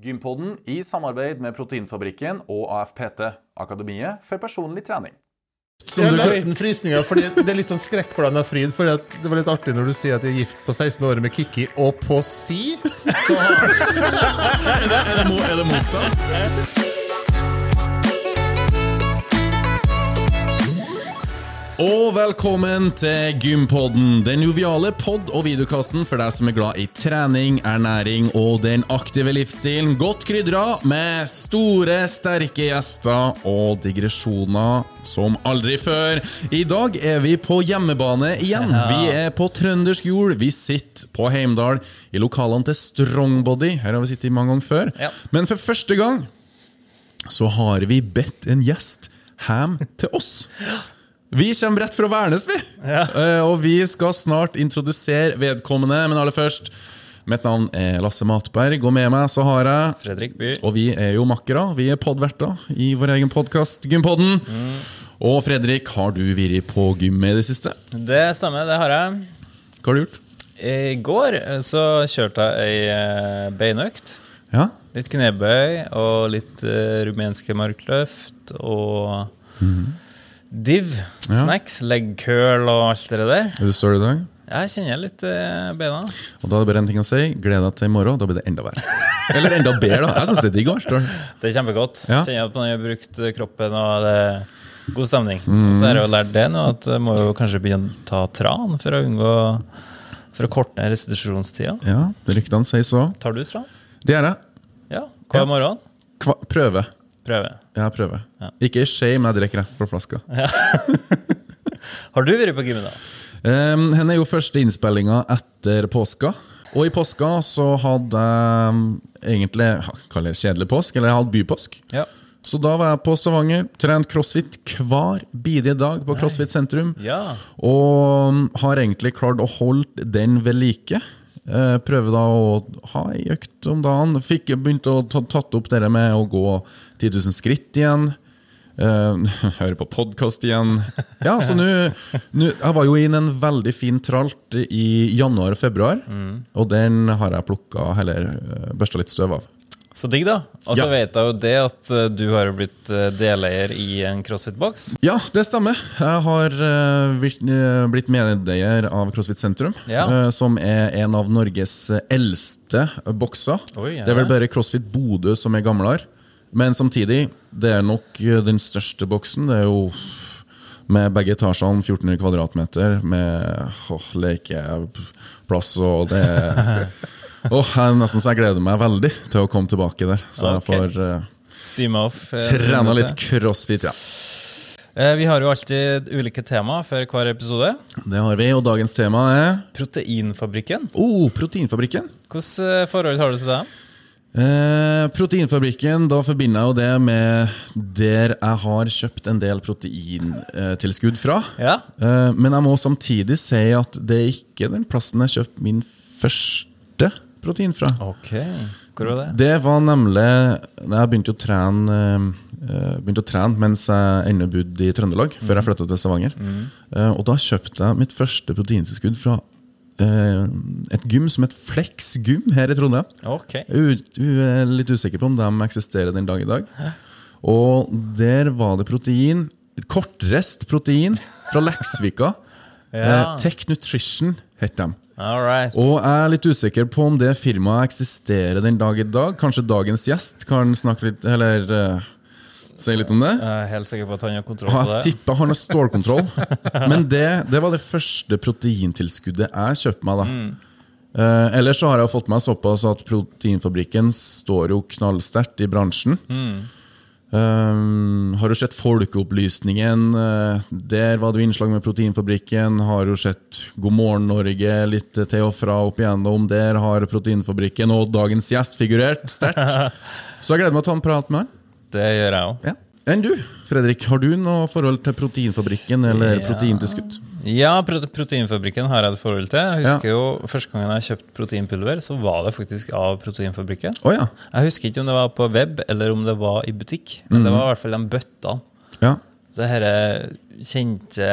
Gympodden i samarbeid med Proteinfabrikken og AFPT, Akademiet for personlig trening. Som du nesten frysninger, fordi det er litt sånn skrekkblanda fryd. For det var litt artig når du sier at jeg er gift på 16 år med Kikki, og på si så har er, det, er, det, er det motsatt? Og velkommen til Gympodden, den joviale pod- og videokasten for deg som er glad i trening, ernæring og den aktive livsstilen. Godt krydra med store, sterke gjester og digresjoner som aldri før. I dag er vi på hjemmebane igjen. Vi er på trøndersk jord. Vi sitter på Heimdal i lokalene til Strongbody. Her har vi sittet mange ganger før. Ja. Men for første gang så har vi bedt en gjest hjem til oss. Vi kommer rett fra Værnes, vi. Eh, og vi skal snart introdusere vedkommende. Men aller først, mitt navn er Lasse Matberg, og med meg så har jeg Fredrik By. Og vi er jo makkere. Vi er podverter i vår egen podkast Gympodden. Og Fredrik, har du vært på gym i det siste? Det stemmer, det har jeg. Hva har du gjort? I går eh, så kjørte jeg ei eh, beinøkt. Ja? Litt knebøy og litt uh, rumenske markløft og div. Ja. Snacks, leg curl og alt det der. Er du støl i dag? Jeg kjenner litt uh, beina. Og da er det bare en ting å si. Gled deg til i morgen. Da blir det enda verre. Eller enda bedre, da. Jeg syns det er digg å være. Det er kjempegodt. Ja. Kjenner at man har brukt eh, kroppen, og det er god stemning. Mm. Så har jeg jo lært det nå, at jeg må jo kanskje begynne å ta tran for å unngå For å korte ned restitusjonstida. Ja, ryktene sier så. Tar du tran? Det gjør jeg. Ja. Hver morgen? Kva prøve. Prøve. Jeg prøver. Ja. Ikke i skje, men jeg drikker rett fra flaska. Har du vært på gymmen, da? Um, Henne er jo første innspillinga etter påska. Og i påska så hadde jeg um, egentlig ja, det kjedelig påsk, eller jeg hadde bypåsk. Ja. Så da var jeg på Stavanger, trent crossfit hver bidige dag på CrossFit sentrum. Ja. Og um, har egentlig klart å holde den ved like. Eh, Prøver da å ha ei økt om dagen. Fikk begynt å ta tatt opp det med å gå 10 000 skritt igjen. Eh, høre på podkast igjen. Ja, så nå Jeg var jo inn en veldig fin tralt i januar og februar. Og den har jeg plukka, eller uh, børsta litt støv av. Så digg, da. Og så Ja. vet jeg jo det at eh, du har blitt eh, deleier i en CrossFit-boks. Ja, det stemmer. Jeg har eh, blitt medeier av CrossFit Sentrum, Ja. som er en av Norges eldste bokser. Oi, ja. Det er vel bare CrossFit Bodø som er gamlere. Men samtidig, det er nok den største boksen. Det er jo med begge etasjene 1400 kvadratmeter, med åh, lekeplass og det Åh, jeg Nesten så jeg gleder meg veldig til å komme tilbake der. Så jeg får uh, Steam off. eh, trena litt crossfit, ja. Eh, Vi har jo alltid ulike tema før hver episode. Det har vi, og dagens tema er Proteinfabrikken. Oh, Proteinfabrikken. Hvilket eh, forhold har du til det? Eh, proteinfabrikken, da forbinder jeg jo det med der jeg har kjøpt en del proteintilskudd fra. Ja. Eh, men jeg må samtidig si at det er ikke den plassen jeg kjøpte min første protein fra. Ok. Hvor var det? Det var nemlig Jeg begynte å trene eh, Begynte å trene mens jeg ennå bodde i Trøndelag, før jeg flytta til Stavanger. Mm. og da kjøpte jeg mitt første proteintilskudd fra eh, et gym som het Flex Gym her i Trondheim. Okay. Jeg er litt usikker på om de eksisterer den dag i dag. Og der var det protein, kortreist protein fra Leksvika. Ja. Eh, Tech Nutrition het de. All right. Og jeg er litt usikker på om det firmaet eksisterer den dag i dag. Kanskje dagens gjest kan snakke litt, eller uh, si litt om det? Jeg er helt sikker på at han har kontroll på på Jeg det. tipper han har stålkontroll. Men det, det var det første proteintilskuddet jeg kjøpte meg. da Eh, ellers så har jeg fått meg såpass at Proteinfabrikken står jo knallsterkt i bransjen. Eh, har jo sett Folkeopplysningen. eh, der var det jo innslag med Proteinfabrikken. Har jo sett God morgen Norge litt til og fra opp igjennom. Der har Proteinfabrikken og dagens gjest figurert sterkt. Så jeg gleder meg til å ta en prat med han. Det gjør jeg òg. Ja. Enn du, Fredrik, har du noe forhold til Proteinfabrikken eller Ja. proteintilskudd? Ja, Proteinfabrikken har jeg et forhold til. Jeg husker jo Første gangen jeg kjøpte proteinpulver, så var det faktisk av Proteinfabrikken. Oh, ja. Jeg husker ikke om det var på web eller om det var i butikk, men det var i hvert fall de bøttene. ja. Det her kjente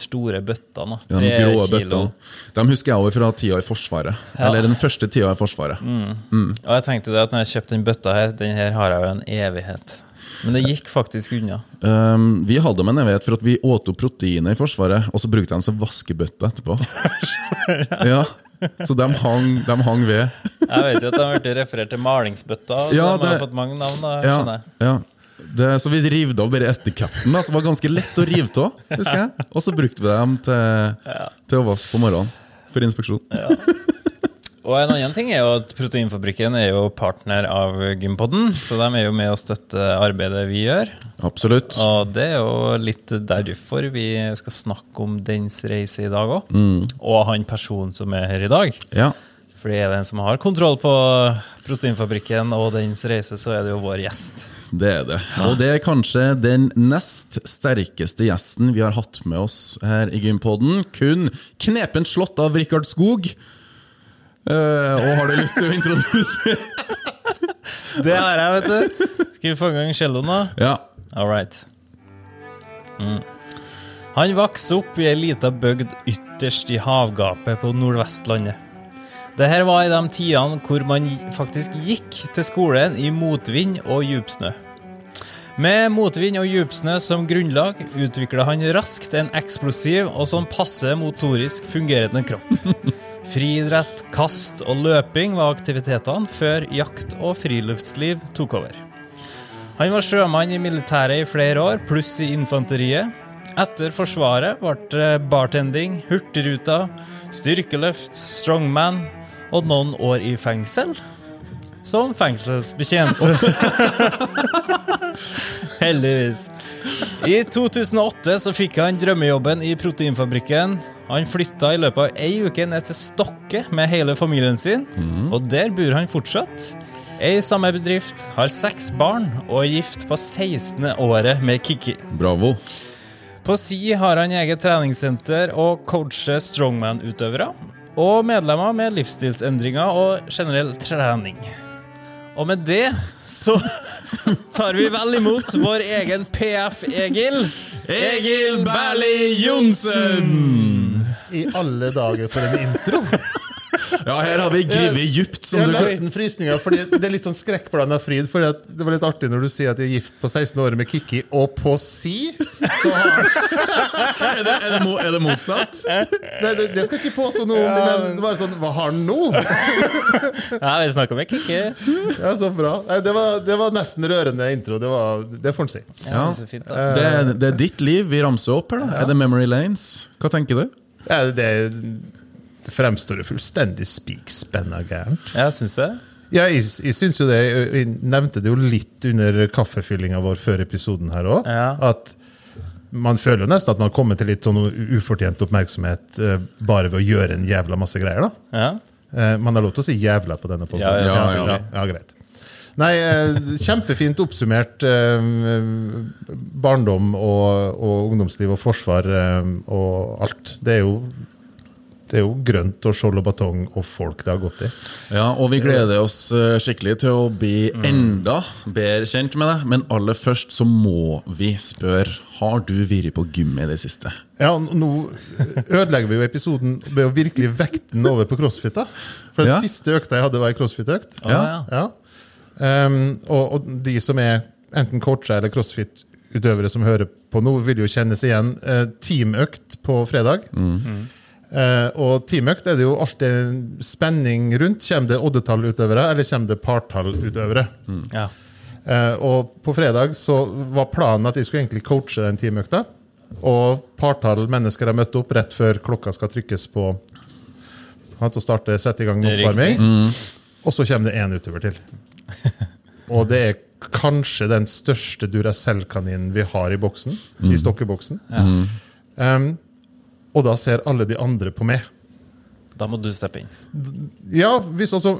store bøttene. Ja, de Tre grå kilo. bøttene. De husker jeg også fra tida i Forsvaret. Eller den første tida i Forsvaret. Og jeg tenkte det at når jeg kjøpte den bøtta her, den her har jeg jo en evighet. Men det gikk faktisk unna. Um, vi hadde dem en evighet for at vi åt opp proteinet i Forsvaret, og så brukte de som vaskebøtte etterpå. ja, Så de hang, de hang ved. Jeg vet jo at de har blitt referert til malingsbøtta, så Ja, de har det- fått mange navn. da, Ja, jeg. ja. Det, så vi rivde av bare etiketten, som var ganske lett å rive av. Og så brukte vi dem til, til å vaske på morgenen. For inspeksjon. Og en annen ting er jo at Proteinfabrikken er jo partner av Gympodden, så de er jo med å støtte arbeidet vi gjør. Absolutt. Og det er jo litt derfor vi skal snakke om dens reise i dag òg. Og han personen som er her i dag. Ja. Fordi er det en som har kontroll på Proteinfabrikken og dens reise, så er det jo vår gjest. Det er det. Og det er kanskje den nest sterkeste gjesten vi har hatt med oss her i Gympodden. Kun knepent slått av Rikard Skog. Eh, og har du lyst til å introdusere Det har jeg, vet du. Skal vi få i gang celloen, da? Ja. All right. Mm. Han vokste opp i ei lita bygd ytterst i havgapet på Nordvestlandet. Dette var i de tidene hvor man faktisk gikk til skolen i motvind og djupsnø. Med motvind og djupsnø som grunnlag utvikla han raskt en eksplosiv og sånn passe motorisk fungerende kropp. Friidrett, kast og løping var aktivitetene før jakt og friluftsliv tok over. Han var sjømann i militæret i flere år, pluss i infanteriet. Etter Forsvaret ble bartending, Hurtigruta, styrkeløft, strongman og noen år i fengsel. Som fengselsbetjent. Heldigvis. I 2008 så fikk han drømmejobben i Proteinfabrikken. Han flytta i løpet av ei uke ned til Stokke med hele familien sin, og der bor han fortsatt. Er i samme bedrift, har seks barn og er gift på 16. året med Kikki. Bravo. På si har han eget treningssenter og coacher strongman-utøvere. Og medlemmer med livsstilsendringer og generell trening. Og med det så tar vi vel imot vår egen PF-Egil. Egil Berli Johnsen! I alle dager for en intro! Ja, her har vi grevet djupt, som Jeg du kan nesten frysninger, fordi Det er litt sånn skrekkblanda fryd. Fordi at Det var litt artig når du sier at jeg er gift på 16 år med Kikki, og på si så har er det, er, det, er det motsatt? Nei, det, det skal jeg ikke påstå noe om, men det var sånn Hva har han nå? Ja, vi snakker med Kikki. Ja, Så bra. Nei, det, var, det var nesten rørende intro. Det, var, det får en si. Ja, så fint. Det er, det er ditt liv vi ramser opp her, da. Er det Memory Lanes? Hva tenker du? Ja, det, det fremstår jo fullstendig spikspenna gærent. Ja, syns jeg. Ja, jeg, jeg synes jo det Jeg nevnte det jo litt under kaffefyllinga vår før episoden her òg. Ja. At man føler jo nesten at man kommer til litt sånn ufortjent oppmerksomhet uh, bare ved å gjøre en jævla masse greier. da. Ja. Uh, man har lov til å si 'jævla' på denne podkasten. ja, ja, ja, ja, greit. Nei, uh, kjempefint oppsummert barndom og, og ungdomsliv og forsvar og alt. Det er jo det er jo grønt og skjold og batong og folk det har gått i. Ja, og vi gleder oss eh, skikkelig til å bli enda bedre kjent med deg. Men aller først så må vi spørre Har du vært på gym i det siste? Ja, Nå ødelegger vi jo episoden ved å virkelig vekte den over på crossfit. da. For den Ja. siste økta jeg hadde, var ei crossfit-økt. Ja. Ja. Um, og, og de som er enten coacher eller crossfit-utøvere som hører på nå, vil jo kjenne seg igjen. Uh, teamøkt på fredag. Eh, og teamøkt er det jo alltid en spenning rundt. Kommer det oddetallutøvere, eller kommer det partallutøvere? Ja. Eh, og på fredag så var planen at jeg skulle egentlig coache den teamøkta. Og partall mennesker har møtt opp rett før klokka skal trykkes på ja, til å starte, sette i gang med oppvarming. Og så kommer det én utøver til. Og det er kanskje den største Duracell-kaninen vi har i boksen. I stokkeboksen. Um, og da ser alle de andre på meg. Da må du steppe inn. Ja, hvis også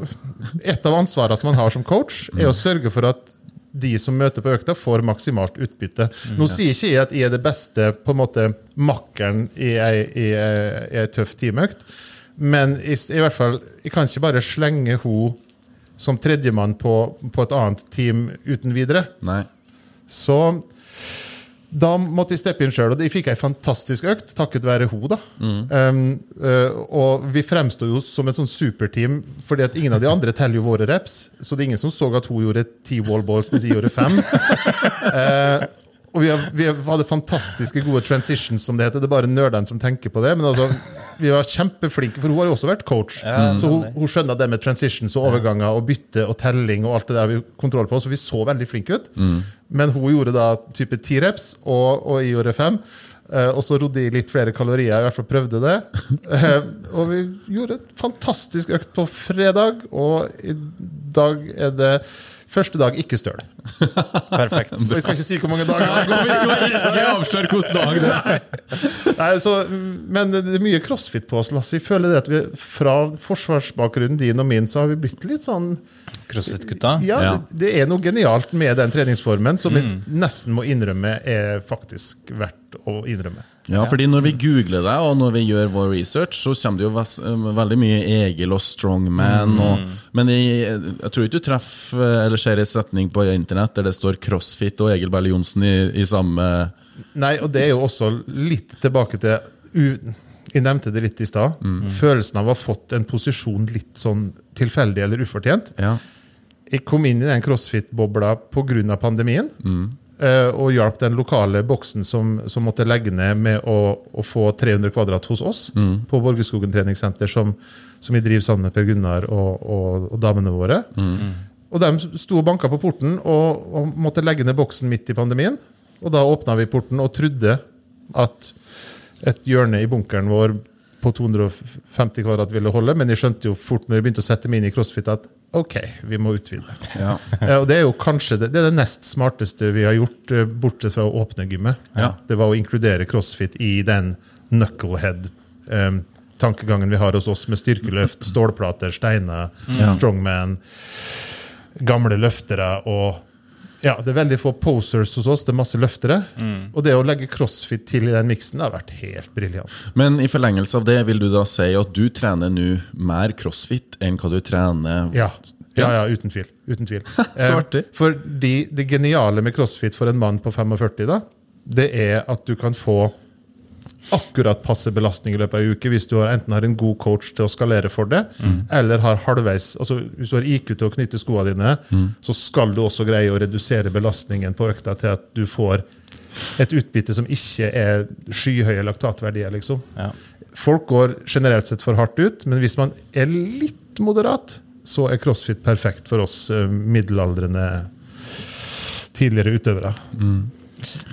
Et av ansvarene som man har som coach, er å sørge for at de som møter på økta, får maksimalt utbytte. Nå sier ikke jeg at jeg er det beste på en måte makkeren ei, i ei tøff timeøkt, men i, i hvert fall, jeg kan ikke bare slenge henne som tredjemann på, på et annet team uten videre. Nei. Så da måtte jeg steppe inn sjøl, og de fikk ei fantastisk økt takket være hun da. Um, uh, og vi fremsto jo som et sånn superteam, fordi at ingen av de andre teller jo våre reps. Så det er ingen som så at hun gjorde ti wallballs mens jeg gjorde fem. Eh, og vi, har, vi hadde fantastiske gode transitions, som det heter. Det er bare nerdene som tenker på det. Men altså, vi var kjempeflinke, for hun har jo også vært coach. så hun, hun skjønner det med transitions og overganger og bytte og telling og alt det der vi kontroll på. Så vi så veldig flinke ut. Men hun gjorde da type ti reps, og, og jeg gjorde fem. Eh, og så rodde jeg litt flere kalorier, i hvert fall prøvde det. Eh, og vi gjorde et fantastisk økt på fredag, og i dag er det første dag ikke støl. Perfekt. Og jeg skal ikke si hvor mange dager det har gått. Ikke avsløre hvilken dag det er. Nei, så, men det er mye crossfit på oss, Lasse. Jeg føler det at vi, Fra forsvarsbakgrunnen din og min så har vi blitt litt sånn Crossfit-gutta. Ja, Ja. Det, det er noe genialt med den treningsformen som vi nesten må innrømme er faktisk verdt å innrømme. Ja, fordi når vi googler det, og når vi gjør vår research, så kommer det jo eh, veldig mye Egil og Strongman. Og, men jeg, jeg tror ikke du treffer eh, eller ser en setning på internett der det står CrossFit og Egil Berle Johnsen i, i samme Nei, og det er jo også litt tilbake til u Jeg nevnte det litt i stad. Følelsen av å ha fått en posisjon litt sånn tilfeldig eller ufortjent. Ja. Jeg kom inn i den crossfit-bobla pga. pandemien. Mm. Og hjalp den lokale boksen som, som måtte legge ned med å, å få 300 kvadrat hos oss. På Borgerskogen treningssenter, som, som vi driver sammen med Per Gunnar og, og, og damene våre. Og de sto og banka på porten og, og måtte legge ned boksen midt i pandemien. Og da åpna vi porten og trodde at et hjørne i bunkeren vår på 250 kvadrat ville holde, men jeg skjønte jo fort når jeg begynte å sette meg inn i crossfit at ok, vi må utvide. Ja. Eh, Og det er jo kanskje det, det, er det nest smarteste vi har gjort, eh, bortsett fra å åpne gymmet. Ja. Det var å inkludere crossfit i den knucklehead-tankegangen vi har hos oss, med styrkeløft, stålplater, steiner, strongman, gamle løftere og ja, Det er veldig få posers hos oss, det er masse løftere. Og det å legge crossfit til i den miksen har vært helt briljant. Men i forlengelse av det vil du da si at du trener nå mer crossfit enn hva du trener Ja, ja, ja uten tvil. Uten tvil. Så artig. Eh, For det geniale med crossfit for en mann på 45, da, det er at du kan få akkurat passe belastning i løpet av en uke hvis du har, enten har en god coach til å skalere for det, eller har halvveis altså Hvis du har IQ til å knytte skoene dine, så skal du også greie å redusere belastningen på økta til at du får et utbytte som ikke er skyhøye laktatverdier. liksom. Ja. Folk går generelt sett for hardt ut, men hvis man er litt moderat, så er crossfit perfekt for oss eh, middelaldrende tidligere utøvere.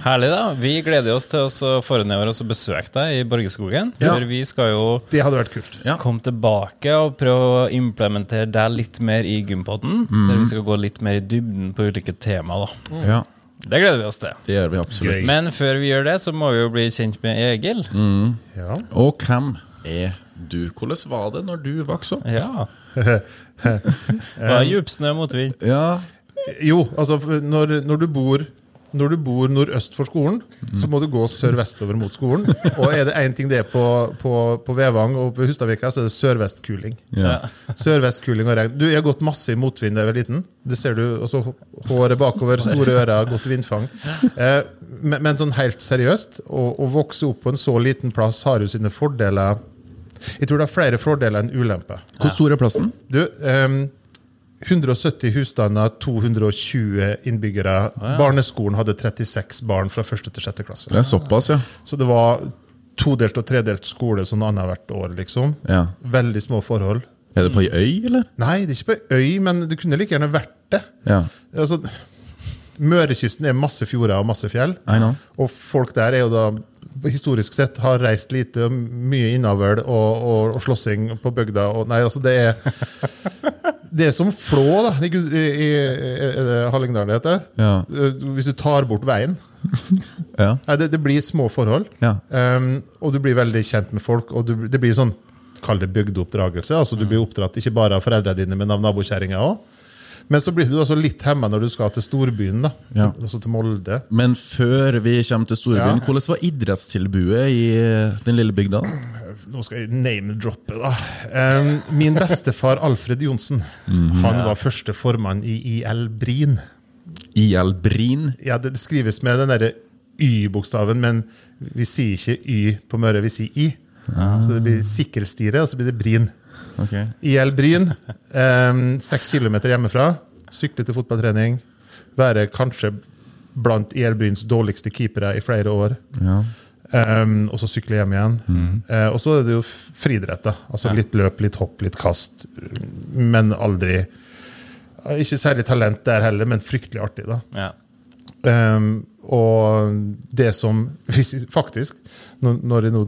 Herlig, da. Vi gleder oss til å få nedover oss og besøke deg i Borgerskogen. Ja. For vi skal jo Det hadde vært kult. Ja. komme tilbake og prøve å implementere deg litt mer i gympodden. Der vi skal gå litt mer i dybden på ulike tema. da. Ja, Det gleder vi oss til. det gjør vi absolutt. Gøy. Men før vi gjør det, så må vi jo bli kjent med Egil. Ja. Og hvem er du? Hvordan var det når du vokste opp? Ja. Det var djupsnø mot motvind. Ja, Jo, altså når, når du bor når du bor nordøst for skolen, så må du gå sør-vestover mot skolen. Og er det én ting det er på, på, på Vevang og på Hustadvika, så er det sørvestkuling. Yeah. Sørvestkuling og regn. Du, Jeg har gått masse i motvind da jeg var liten. Det ser du. også Håret bakover, store ører, godt vindfang. Eh, men, men sånn helt seriøst, å, å vokse opp på en så liten plass har jo sine fordeler. Jeg tror det har flere fordeler enn ulemper. Hvor stor er plassen? Du, ehm, 170 husstander, 220 innbyggere. Barneskolen hadde 36 barn fra 1. til 6. klasse. Det er såpass, ja. Så det var todelt og tredelt skole sånn annethvert år, liksom. ja. Veldig små forhold. Er det på ei øy, eller? Nei, det er ikke på øy, men det kunne like gjerne vært det. Ja. Altså, Mørekysten er masse fjorder og masse fjell. Og folk der er jo da historisk sett har reist lite, mye innavl og, og, og slåssing på bygda. Og, nei, altså det er Det er som Flå, da. I, i, i, Hallingdal det heter? Ja. Eh, Hvis du tar bort veien. Ja. Det, det blir små forhold. Ja. Um, og du blir veldig kjent med folk. Og du, det blir sånn Kall det bygdeoppdragelse. Altså Du blir oppdratt ikke bare av foreldrene dine, men av nabokjerringa òg. Men så blir du altså litt hemma når du skal til storbyen, da. Ja. Altså til Molde. Men før vi kommer til storbyen, Ja. hvordan var idrettstilbudet i eh, den lille bygda? Nå skal jeg name-droppe, da. Um, min bestefar Alfred Johnsen Han var første formann i IL Brin. IL Brin? Ja, det, skrives med den derre Y-bokstaven, men vi sier ikke Y på Møre, vi sier I. Så det blir sikkerstire, og så blir det Bryn. Ok. IL Bryn, eh, seks kilometer hjemmefra. Sykle til fotballtrening. Være kanskje blant IL Bryns dårligste keepere i flere år. Ja. Um, og så sykle hjem igjen. Eh, og så er det jo friidrett. Altså Altså Litt løp, litt hopp, litt kast. Men aldri Ikke særlig talent der heller, men fryktelig artig. da. Ja. Um, og det som Faktisk, når, jeg nå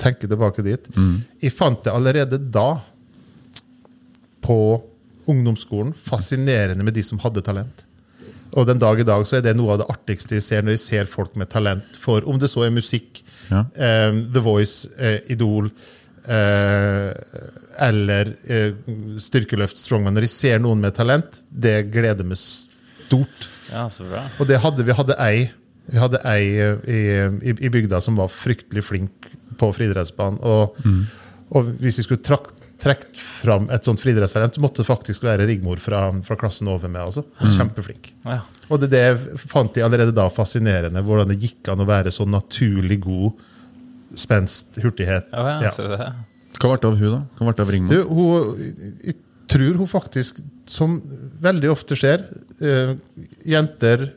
tenker tilbake dit Jeg fant det allerede da, på ungdomsskolen, fascinerende med de som hadde talent. Og den dag i dag så er det noe av det artigste jeg ser når jeg ser folk med talent for om det så er musikk, Ja. um, The Voice, uh, Idol uh, eller uh, styrkeløft, strongman. Når jeg ser noen med talent, det gleder meg stort. ja, så bra. Og det hadde, vi hadde ei vi hadde ei i, i, i bygda som var fryktelig flink på friidrettsbanen. Og, og hvis vi skulle trak, trukket fram et sånt friidrettstalent, så måtte det faktisk være Rigmor fra, fra klassen over meg. Altså. Kjempeflink. Ja. Og det, det fant de allerede da fascinerende, hvordan det gikk an å være så naturlig god spenst, hurtighet. Ja, ja, Ja. du? Hva ble det av hun da? Hva ble det av Du, Rigmor? hun, jeg tror hun faktisk, som veldig ofte skjer, øh, jenter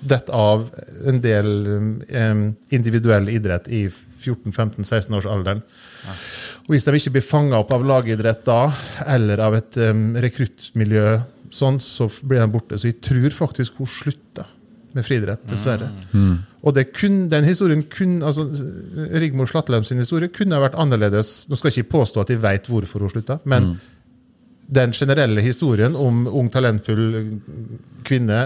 detter av en del øh, individuell idrett i 14-15-16 års alderen. Og hvis de ikke blir fanga opp av lagidrett da, eller av et um, rekruttmiljø, sånn, så blir de borte. Så jeg tror faktisk hun slutta med friidrett, dessverre. Og det kun, den historien kun, altså, Rigmor Slattelem sin historie kunne vært annerledes. Nå skal jeg ikke påstå at jeg veit hvorfor hun slutta, men den generelle historien om ung, talentfull kvinne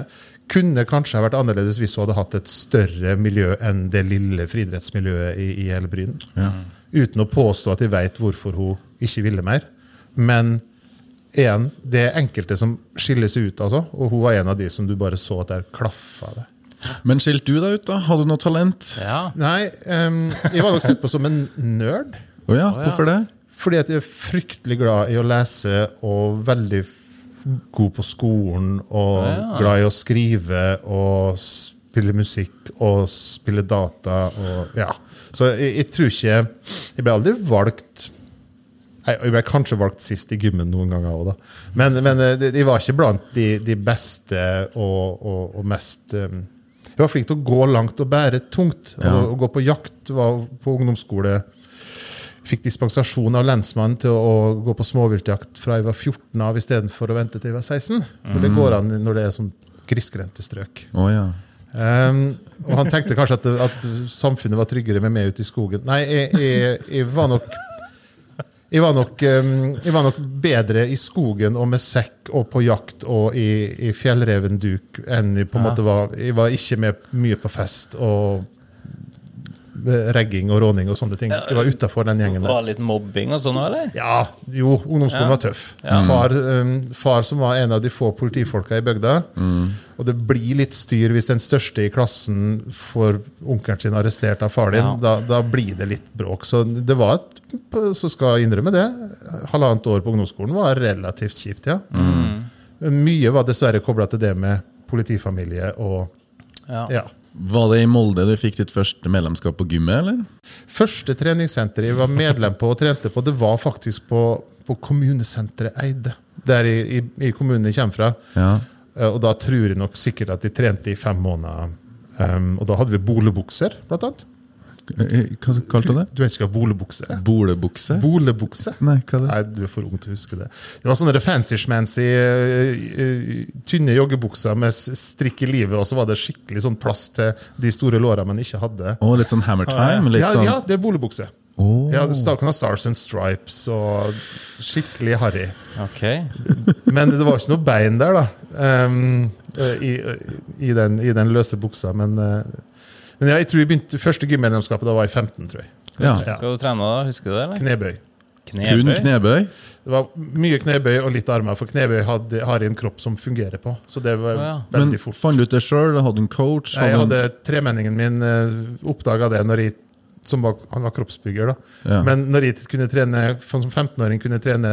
kunne kanskje vært annerledes hvis hun hadde hatt et større miljø enn det lille friidrettsmiljøet i, i hele Bryn. Ja. Uten å påstå at jeg veit hvorfor hun ikke ville mer. Men igjen, det er enkelte som skiller seg ut, altså. Og hun var en av de som du bare så at der klaffa det. Men skilte du deg ut, da? Hadde du noe talent? Ja. Nei, um, jeg var nok sett på som en nerd. Oh ja, hvorfor det? Fordi at jeg er fryktelig glad i å lese og veldig god på skolen og Ja. glad i å skrive og spille musikk og spille data og ja. Så jeg, jeg tror ikke Jeg ble aldri valgt jeg jeg ble kanskje valgt sist i gymmen noen ganger òg, da. Men, men eh, de, de var ikke blant de, de beste og, og, og mest um, Jeg var flink til å gå langt og bære tungt. Ja. Og, og gå på jakt. Var på ungdomsskole. Fikk dispensasjon av lensmannen til å, å gå på småviltjakt fra jeg var 14 av istedenfor å vente til jeg var 16. For det går an når det er sånn grisgrendte strøk. Oh, ja. Um, og han tenkte kanskje at, at samfunnet var tryggere med meg ute i skogen. Nei, jeg, jeg, jeg var nok jeg var, nok, um, jeg var nok bedre i skogen og med sekk og på jakt og i, i fjellrevenduk enn jeg på en måte var Jeg var ikke med mye på fest og regging og råning og sånne ting. Jeg var utafor den gjengen der. Var litt mobbing og sånn òg, eller? Ja, jo, ungdomsskolen Ja. var tøff. Far, um, far som var en av de få politifolka i bygda. Og det blir litt styr hvis den største i klassen får onkelen sin arrestert av far din. Ja. Da, da blir det litt bråk. Så det var et, så skal jeg innrømme det. Halvannet år på ungdomsskolen var relativt kjipt, ja. Mye var dessverre kobla til det med politifamilie og Ja. ja. Var det i Molde du fikk ditt første medlemskap på gymmet, eller? Første treningssenteret jeg var medlem på og trente på, det var faktisk på, på kommunesenteret Eide. Der i, i, i kommunen jeg kommer fra. Ja. Eh, Og da tror jeg nok sikkert at de trente i fem måneder. Um, og da hadde vi bolebukser, blant annet. Eh, Hva kalte du det? Du vet ikke hva bolebukse er? Bolebukse? Bolebukse? Nei, hva er det? Nei, du er for ung til å huske det. Det var sånne fancy-schmancy, eh, eh, tynne joggebukser med strikk i livet, og så var det skikkelig sånn plass til de store låra man ikke hadde. Å, litt sånn Hammer Time? Litt Ja, sånn ja, det er bolebukse. Åh. Ja, du kan ha Stars and Stripes og skikkelig harry. Ok. Men det var ikke noe bein der, da. Um, i, i, den, I den løse buksa. Men, men jeg tror jeg begynte første gymmedlemskapet da var jeg 15, tror jeg. Ja. Hva du trena da? Husker du det? eller? Knebøy. Kun knebøy? Det var mye knebøy og litt armer, for knebøy hadde, har jeg en kropp som fungerer på. Så det var oh, ja. Men veldig fort. fant du ut det sjøl? Hadde en coach? Jeg hadde Tremenningen min uh, oppdaga det når jeg som var, han var kroppsbygger. da. Ja. Men når jeg kunne trene, som 15-åring kunne trene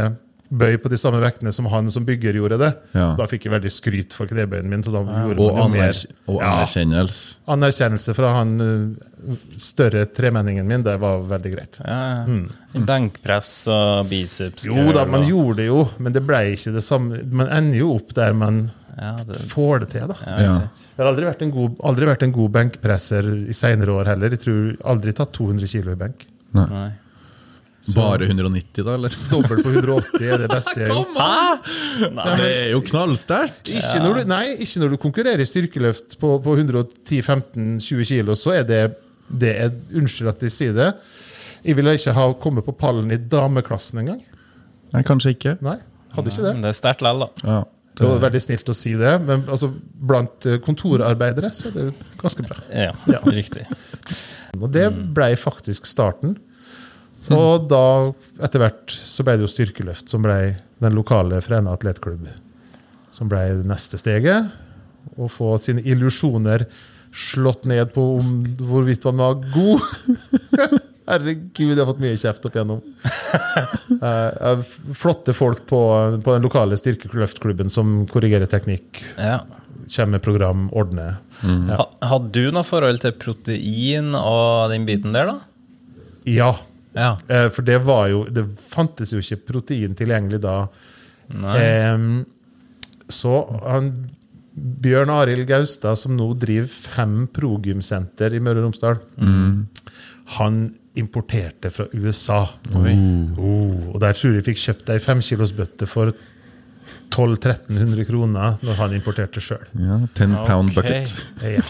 bøy på de samme vektene som han som bygger gjorde det. Ja. Så da fikk jeg veldig skryt for knebøyen min. så da gjorde Og, man jo mer. aner, og Ja, anerkjennelse. anerkjennelse fra han uh, større tremenningen min, det var veldig greit. Ja, ja. Benkpress og biceps. Mm. Jo da, man gjorde det jo, men det ble ikke det samme. Man ender jo opp der man ja, det, får det til, da. ja, Ja. Jeg har aldri vært en god, aldri vært en god benkpresser i seinere år heller. Jeg tror aldri tatt 200 kilo i benk. Nei. Bare 190, da, eller? Dobbelt på 180 er det beste jeg har gjort. Det er jo knallsterkt! Ikke når, du, nei, ikke når du konkurrerer i styrkeløft på, på 110-15-20 kilo, så er det, det er, Unnskyld at jeg sier det. Jeg ville ikke ha kommet på pallen i dameklassen engang. Nei, kanskje ikke. Nei, hadde ikke det. Men det er sterkt likevel, da. Ja. Det var veldig snilt å si det, men altså, blant eh, kontorarbeidere så er det ganske bra. Ja, Ja. riktig. Og det ble faktisk starten. Og da, etter hvert, så ble det jo styrkeløft som ble den lokale Frena atletklubb. Som ble det neste steget. Å få sine illusjoner slått ned på om hvorvidt man var god. Herregud, jeg har fått mye kjeft opp igjennom. Eh, flotte folk på, på den lokale styrkeløftklubben som korrigerer teknikk, Ja. kommer med program, ordner. Ha, hadde du noe forhold til protein og den biten der, da? Ja. Ja. Eh, For det var jo Det fantes jo ikke protein tilgjengelig da. Nei. Så han Bjørn Arild Gaustad, som nå driver fem progymsenter i Møre og Romsdal, han importerte fra USA. Oh, og der tror jeg fikk kjøpt ei femkilosbøtte for 1200-1300 kroner når han importerte sjøl. Ja, 10 pound Ok. bucket. Ja.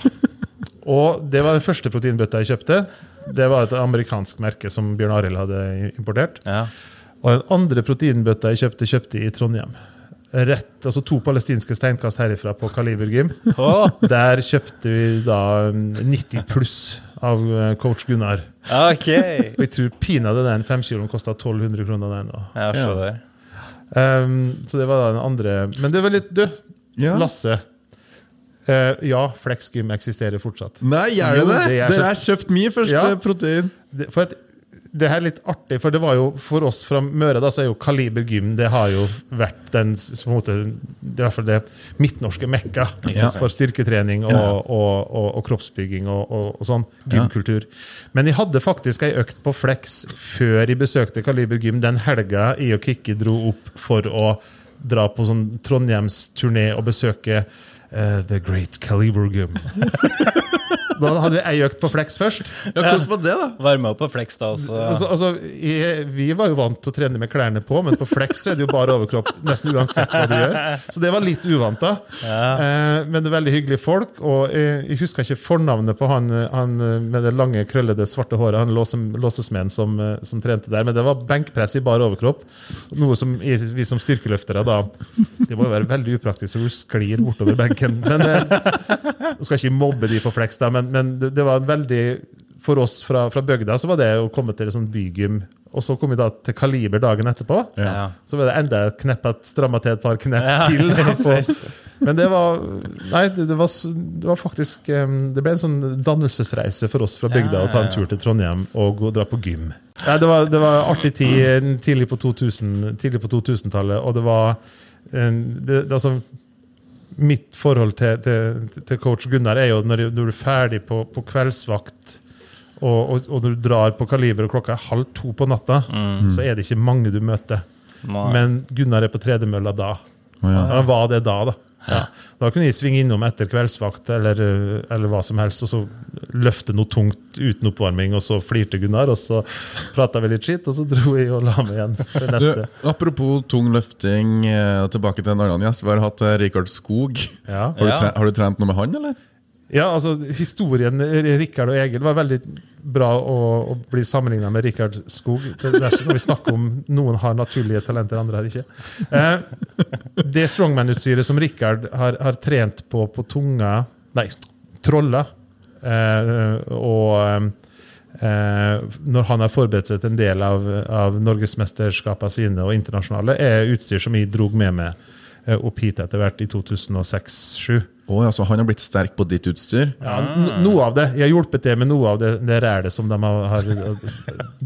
Og det var den første proteinbøtta jeg kjøpte. Det var et amerikansk merke som Bjørn Arild hadde importert. Ja. Og den andre proteinbøtta jeg kjøpte, kjøpte i Trondheim. Rett, altså To palestinske steinkast herifra på Kaliber Gym. Oh. Der kjøpte vi da 90 pluss av eh, coach Gunnar. ok! Og jeg tror pinadø den femkiloen kosta 1200 kroner. den nå. Ja, se der. Um, så det var da den andre. Men det var litt Du, Ja. Lasse. Eh, ja, Flex Gym eksisterer fortsatt. Nei, gjør det det? det er Dere har kjøpt- mye første Ja. protein. det, for at, det her er litt artig, for det var jo for oss fra Møre da, så er jo Kaliber gym det har jo vært den på en måte, det er i hvert fall det midtnorske mekka ja. for styrketrening og, Ja. og, og, og kroppsbygging og, og, og sånn. Gymkultur. Men jeg hadde faktisk ei økt på Flex før jeg besøkte Kaliber gym den helga jeg og Kikki dro opp for å dra på sånn Trondheimsturné og besøke eh, The Great Kaliber Gym. da hadde vi ei økt på Flex først. Ja, Hvordan var det, da? Varme opp på Flex, da. også. Altså, altså, jeg, vi var jo vant til å trene med klærne på, men på flex er det jo bare overkropp nesten uansett hva du gjør. Så det var litt uvant, da. Eh, men det er veldig hyggelige folk. Og jeg, jeg husker ikke fornavnet på han, han med det lange, krøllede, svarte håret, han låse, låsesmeden som, eh, som trente der. Men det var benkpress i bar overkropp. Noe som vi som styrkeløftere da Det må jo være veldig upraktisk, så du sklir bortover benken. Men eh, skal ikke mobbe de på flex, da, men, men det, det var en veldig For oss fra, fra bygda så var det å komme til et sånt bygym. Og så kom vi da til Kaliber dagen etterpå. Ja. Så var det enda et knepp at stramma til et par knepp Ja, til. På. Men det var Nei, det, det, var, det var faktisk Det ble en sånn dannelsesreise for oss fra bygda Ja, å ta en tur til Trondheim og gå og dra på gym. Ja, det, var, det var artig tid tidlig på 2000-tallet, 2000 og det var en, det, det, altså, Mitt forhold til, til, til coach Gunnar er jo når, du- er ferdig på, på kveldsvakt og, og, og du drar på Kaliber og klokka er halv to på natta, så er det ikke mange du møter. Nei. Men Gunnar er på tredemølla da. Ja. Han var det da, da. Ja. Da kunne jeg svinge innom etter kveldsvakt eller, eller hva som helst, og så løfte noe tungt uten oppvarming, og så flirte Gunnar, og så prata vi litt skitt, og så dro jeg og la meg igjen for Du, apropos tung løfting, eh, tilbake til en annen gjest. Vi har hatt eh, Rikard Skog. Ja. Har du, Ja. tre, har du trent noe med han, eller? Ja, altså Historien Rikard og Egil var veldig bra å, å bli sammenligna med Rikard Skog. Ikke vi snakker om Noen har naturlige talenter, andre har ikke. Eh, det strongman-utstyret som Rikard har, har trent på på tunga Nei, trolla. Eh, og eh, når han har forberedt seg til en del av, av norgesmesterskapene sine og internasjonale, er utstyr som jeg drog med meg eh, opp hit etter hvert i 2006-2007. Å, altså, han har blitt sterk på ditt utstyr? Ja, noe av det. Jeg har hjulpet til med noe av det, det rælet som de har, har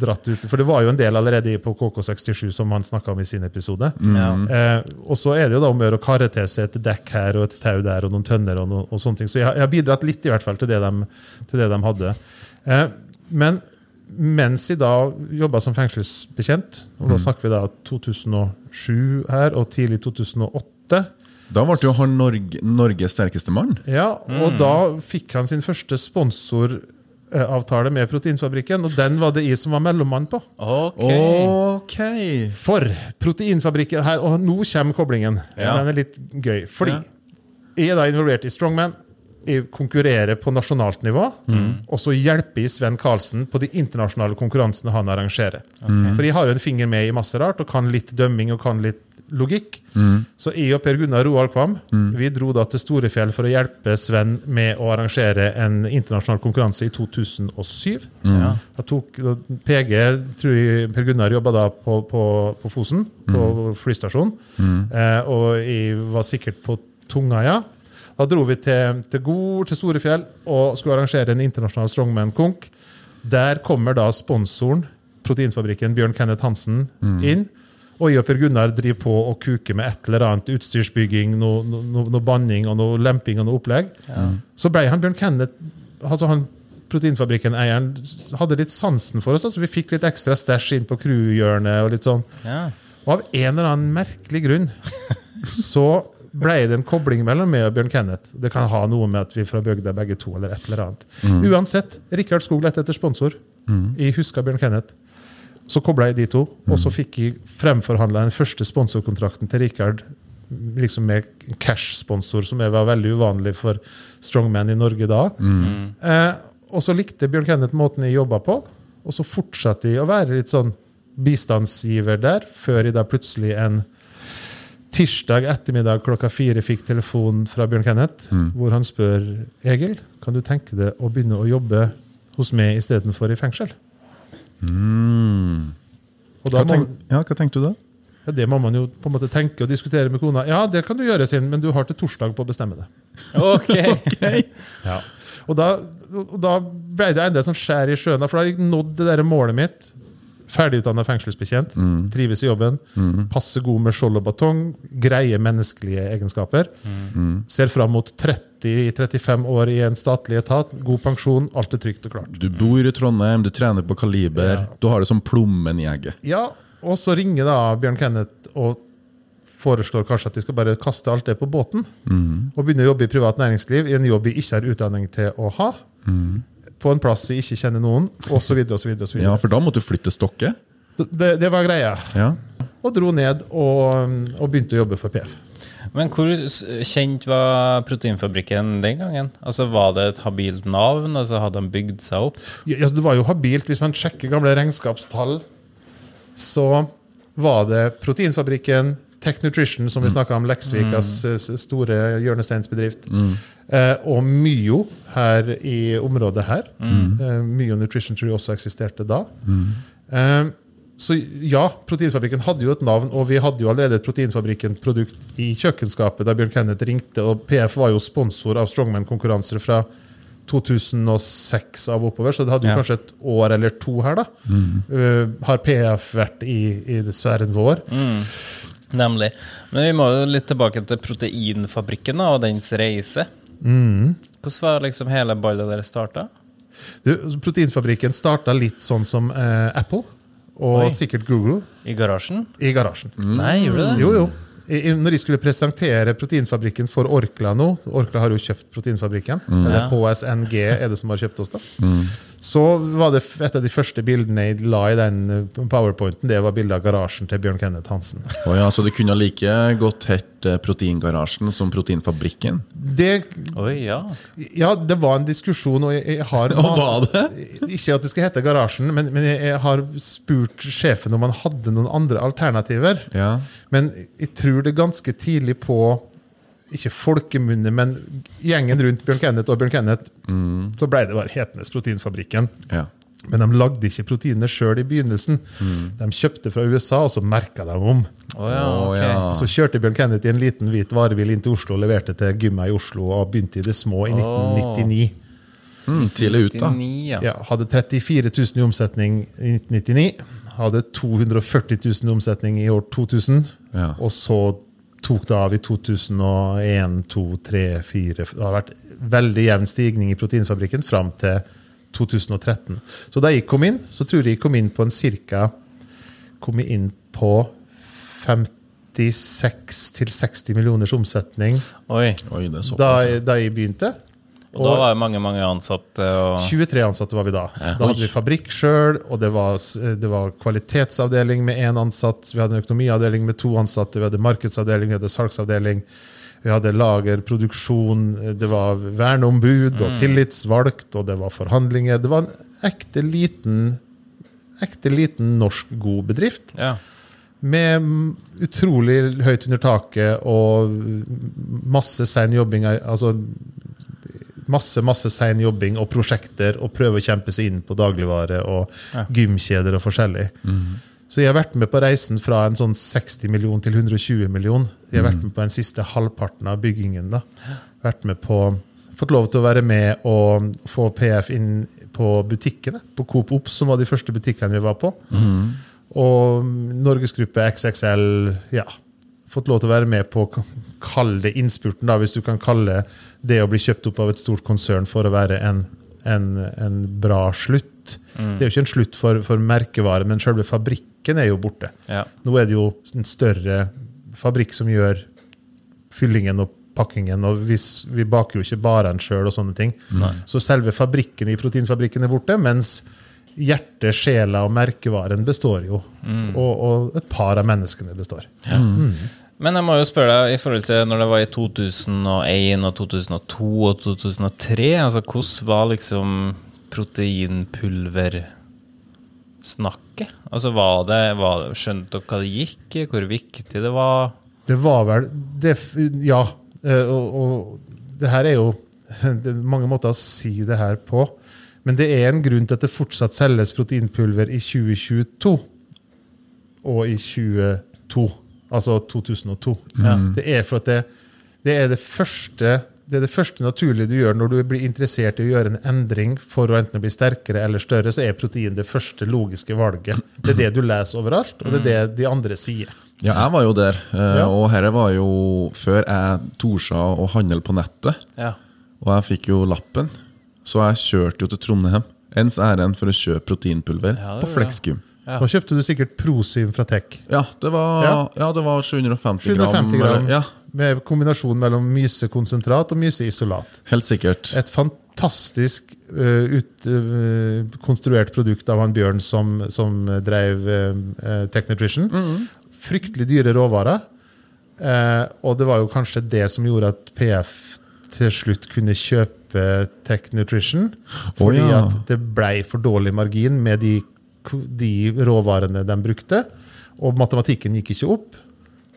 dratt ut. For det var jo en del allerede på KK67 som han snakka om i sin episode. Eh, og så er det jo da om å gjøre å karre til seg et dekk her og et tau der og noen tønner og, noe, og sånne ting. Så jeg, jeg har bidratt litt i hvert fall til det de, til det de hadde. Eh, men mens jeg da jobba som fengselsbetjent, og da snakker vi da 2007 her og tidlig 2008 Da ble jo han Norge, Norges sterkeste mann. ja, og da fikk han sin første sponsoravtale med Proteinfabrikken, og den var det jeg som var mellommann på. Ok. Ok! For Proteinfabrikken her, og nå kommer koblingen. Ja. Den er litt gøy. Fordi jeg er da involvert i Strongman. Jeg konkurrerer på nasjonalt nivå, og så hjelper jeg Sven Karlsen på de internasjonale konkurransene han arrangerer. For jeg har jo en finger med i masse rart, og kan litt dømming og kan litt logikk. Så jeg og Per Gunnar Roald Kvam vi dro da til Storefjell for å hjelpe Sven med å arrangere en internasjonal konkurranse i 2007. Da tok da PG, tror jeg Per Gunnar jobba da på, på, på Fosen, på flystasjonen. Eh, og jeg var sikkert på Tungaia. Da dro vi til, til Gol, til Storefjell, og skulle arrangere en internasjonal strongman-konk. Der kommer da sponsoren, proteinfabrikken Bjørn Kenneth Hansen, inn. Og jeg og Per Gunnar driver på og kuker med et eller annet utstyrsbygging, noe, noe, noe banning og noe lemping og noe opplegg. Så ble han Bjørn Kenneth altså han Proteinfabrikken-eieren hadde litt sansen for oss, så vi fikk litt ekstra stæsj inn på crewhjørnet. og litt sånn. Ja. Og av en eller annen merkelig grunn så ble det en kobling mellom meg og Bjørn Kenneth. Det kan ha noe med at vi fra bygda begge to. eller et eller annet. Uansett, Rikard Skog lette etter sponsor. Jeg huska Bjørn Kenneth. Så kobla jeg de to, og så fikk jeg fremforhandla den første sponsorkontrakten til Rikard liksom med cash-sponsor, som var veldig uvanlig for strongman i Norge da. Eh, og så likte Bjørn Kenneth måten jeg jobba på, og så fortsatte jeg å være litt sånn bistandsgiver der, før jeg da plutselig en tirsdag ettermiddag klokka fire fikk telefon fra Bjørn Kenneth, hvor han spør Egil, kan du tenke deg å begynne å jobbe hos meg istedenfor i fengsel? Og da Hva, tenk, ja, hva tenkte du da? ja, det må man jo på en måte tenke og diskutere med kona. Ja, det kan du gjøre, sin, men du har til torsdag på å bestemme det. Ok. Og da, og da ble det enda et sånn skjær i sjøen, for da har jeg nådd det der målet mitt. Ferdigutdanna fengselsbetjent, trives i jobben, passer god med skjold og batong, greier menneskelige egenskaper. Ser fram mot 30-35 år i en statlig etat, god pensjon, alt er trygt og klart. Du bor i Trondheim, du trener på kaliber. Ja. Du har det som plommen i egget. Ja, og så ringer da Bjørn Kenneth og foreslår kanskje at de skal bare kaste alt det på båten. Og begynne å jobbe i privat næringsliv, i en jobb de ikke har utdanning til å ha. På en plass jeg ikke kjenner noen, osv. Ja, for da måtte du flytte stokket? Det, det var greia. Ja. Og dro ned og, og begynte å jobbe for PF. Men hvor kjent var Proteinfabrikken den gangen? Altså Var det et habilt navn? Altså Hadde de bygd seg opp? Ja, altså, det var jo habilt. Hvis man sjekker gamle regnskapstall, så var det Proteinfabrikken, Tech Nutrition, som vi snakka om, Leksvikas eh, store hjørnesteinsbedrift, eh, og Myo her i området her. Eh, Myo Nutrition tror jeg også eksisterte da. Eh, så ja, Proteinfabrikken hadde jo et navn, og vi hadde jo allerede et Proteinfabrikken-produkt i kjøkkenskapet da Bjørn Kenneth ringte, og PF var jo sponsor av Strongman-konkurranser fra 2006 av oppover, så det hadde jo Ja. kanskje et år eller to her. da. Eh, har PF vært i, i sfæren vår? Nemlig. Men vi må jo litt tilbake til Proteinfabrikken og dens reise. Hvordan var liksom hele ballet deres starta? Du, proteinfabrikken starta litt sånn som eh, Apple, og Oi. sikkert Google, I garasjen? i garasjen. Nei, gjorde du det? Jo, jo. I, når de skulle presentere Proteinfabrikken for Orkla nå Orkla har jo kjøpt Proteinfabrikken. Eller Ja. KSNG er det som har kjøpt oss, da. Så var det et av de første bildene jeg la i den eh, powerpointen, det var bildet av garasjen til Bjørn Kenneth Hansen. Oh ja, så det kunne like godt hett eh, Proteingarasjen som Proteinfabrikken? Det, Oi, ja. ja, det var en diskusjon, og jeg, jeg har Og det? Ikke at det skal hete Garasjen, men, men jeg, jeg har spurt sjefen om han hadde noen andre alternativer. Ja. Men jeg tror det ganske tidlig på ikke folkemunne, men gjengen rundt Bjørn Kenneth og Bjørn Kenneth, så ble det bare Hetenes Proteinfabrikken. ja. Men de lagde ikke proteinene sjøl i begynnelsen. De kjøpte fra USA, og så merka de om. Oh, ja, okay. ok. Så kjørte Bjørn Kennedy en liten hvit varebil inn til Oslo og leverte til gymmet i Oslo og begynte i det små i 1999. Mm, tidlig ut, da. 99, ja. Ja, hadde 34 000 i omsetning i 1999. Hadde 240 000 i omsetning i år 2000. Ja. Og så tok det av i 2001, 2, 3, 4 Det har vært veldig jevn stigning i proteinfabrikken fram til 2013. Så da jeg kom inn, så tror jeg jeg kom inn på en cirka Kom inn på 56-60 millioners omsetning Oi. Oi, da, da jeg begynte. Og da var det mange mange ansatte. Og... 23 ansatte var vi da. Da hadde vi fabrikk sjøl, og det var, det var kvalitetsavdeling med én ansatt. Vi hadde en økonomiavdeling med to ansatte, vi hadde markedsavdeling, vi hadde salgsavdeling. Vi hadde lager, produksjon, det var verneombud og tillitsvalgt, og det var forhandlinger. Det var en ekte liten, ekte liten norsk god bedrift. Ja. Med mm, utrolig høyt under taket og masse sein jobbing. Altså masse masse sein jobbing og prosjekter og prøve å kjempe seg inn på dagligvare og gymkjeder og forskjellig. Så jeg har vært med på reisen fra en sånn 60 million til 120 million. Jeg har vært med på den siste halvparten av byggingen. da. Vært med på, Fått lov til å være med og få PF inn på butikkene. På Coop Ops, som var de første butikkene vi var på. Og Norgesgruppe XXL. ja. Fått lov til å være med på å kalle det innspurten, da, hvis du kan kalle det å bli kjøpt opp av et stort konsern for å være en, en, en bra slutt. Det er jo ikke en slutt for, for merkevare, men selve fabrikken er jo borte. Ja. Nå er det jo en større fabrikk som gjør fyllingen og pakkingen, og hvis, vi baker jo ikke varene sjøl og sånne ting. Så selve fabrikken i proteinfabrikken er borte, mens hjertet, sjela og merkevaren består jo. Og, og et par av menneskene består. Men jeg må jo spørre deg, i forhold til når det var i 2001 og 2002 og 2003, altså hvordan var liksom proteinpulversnakket? Altså var det, var Skjønte dere hva det gikk i? Hvor viktig det var? Det var vel det, Ja. eh, Og, og det her er jo Det er mange måter å si det her på. Men det er en grunn til at det fortsatt selges proteinpulver i 2022 og i 2022. Altså 2002. Det er for at det, det er det første det er det første naturlige du gjør når du blir interessert i å gjøre en endring for å enten bli sterkere eller større, så er protein det første logiske valget. Det er det du leser overalt, og det er det de andre sier. Ja, jeg var jo der. eh, Og dette var jo før jeg torde å handle på nettet. Ja. Og jeg fikk jo lappen, så jeg kjørte jo til Trondheim. Ens ærend for å kjøpe proteinpulver Ja, på Flexgym. Ja. Da kjøpte du sikkert Prosim fra Tech. Ja, det var, Ja. ja. det var 750 gram. 750 gram gram Ja, med kombinasjon mellom mysekonsentrat og myseisolat. helt sikkert. Et fantastisk uh, ut, uh, konstruert produkt av han Bjørn som, som drev uh, Tech Nutrition. Fryktelig dyre råvarer. Og det var jo kanskje det som gjorde at PF til slutt kunne kjøpe Tech Nutrition. Fordi ja. at det blei for dårlig margin med de, de råvarene de brukte. Og matematikken gikk ikke opp.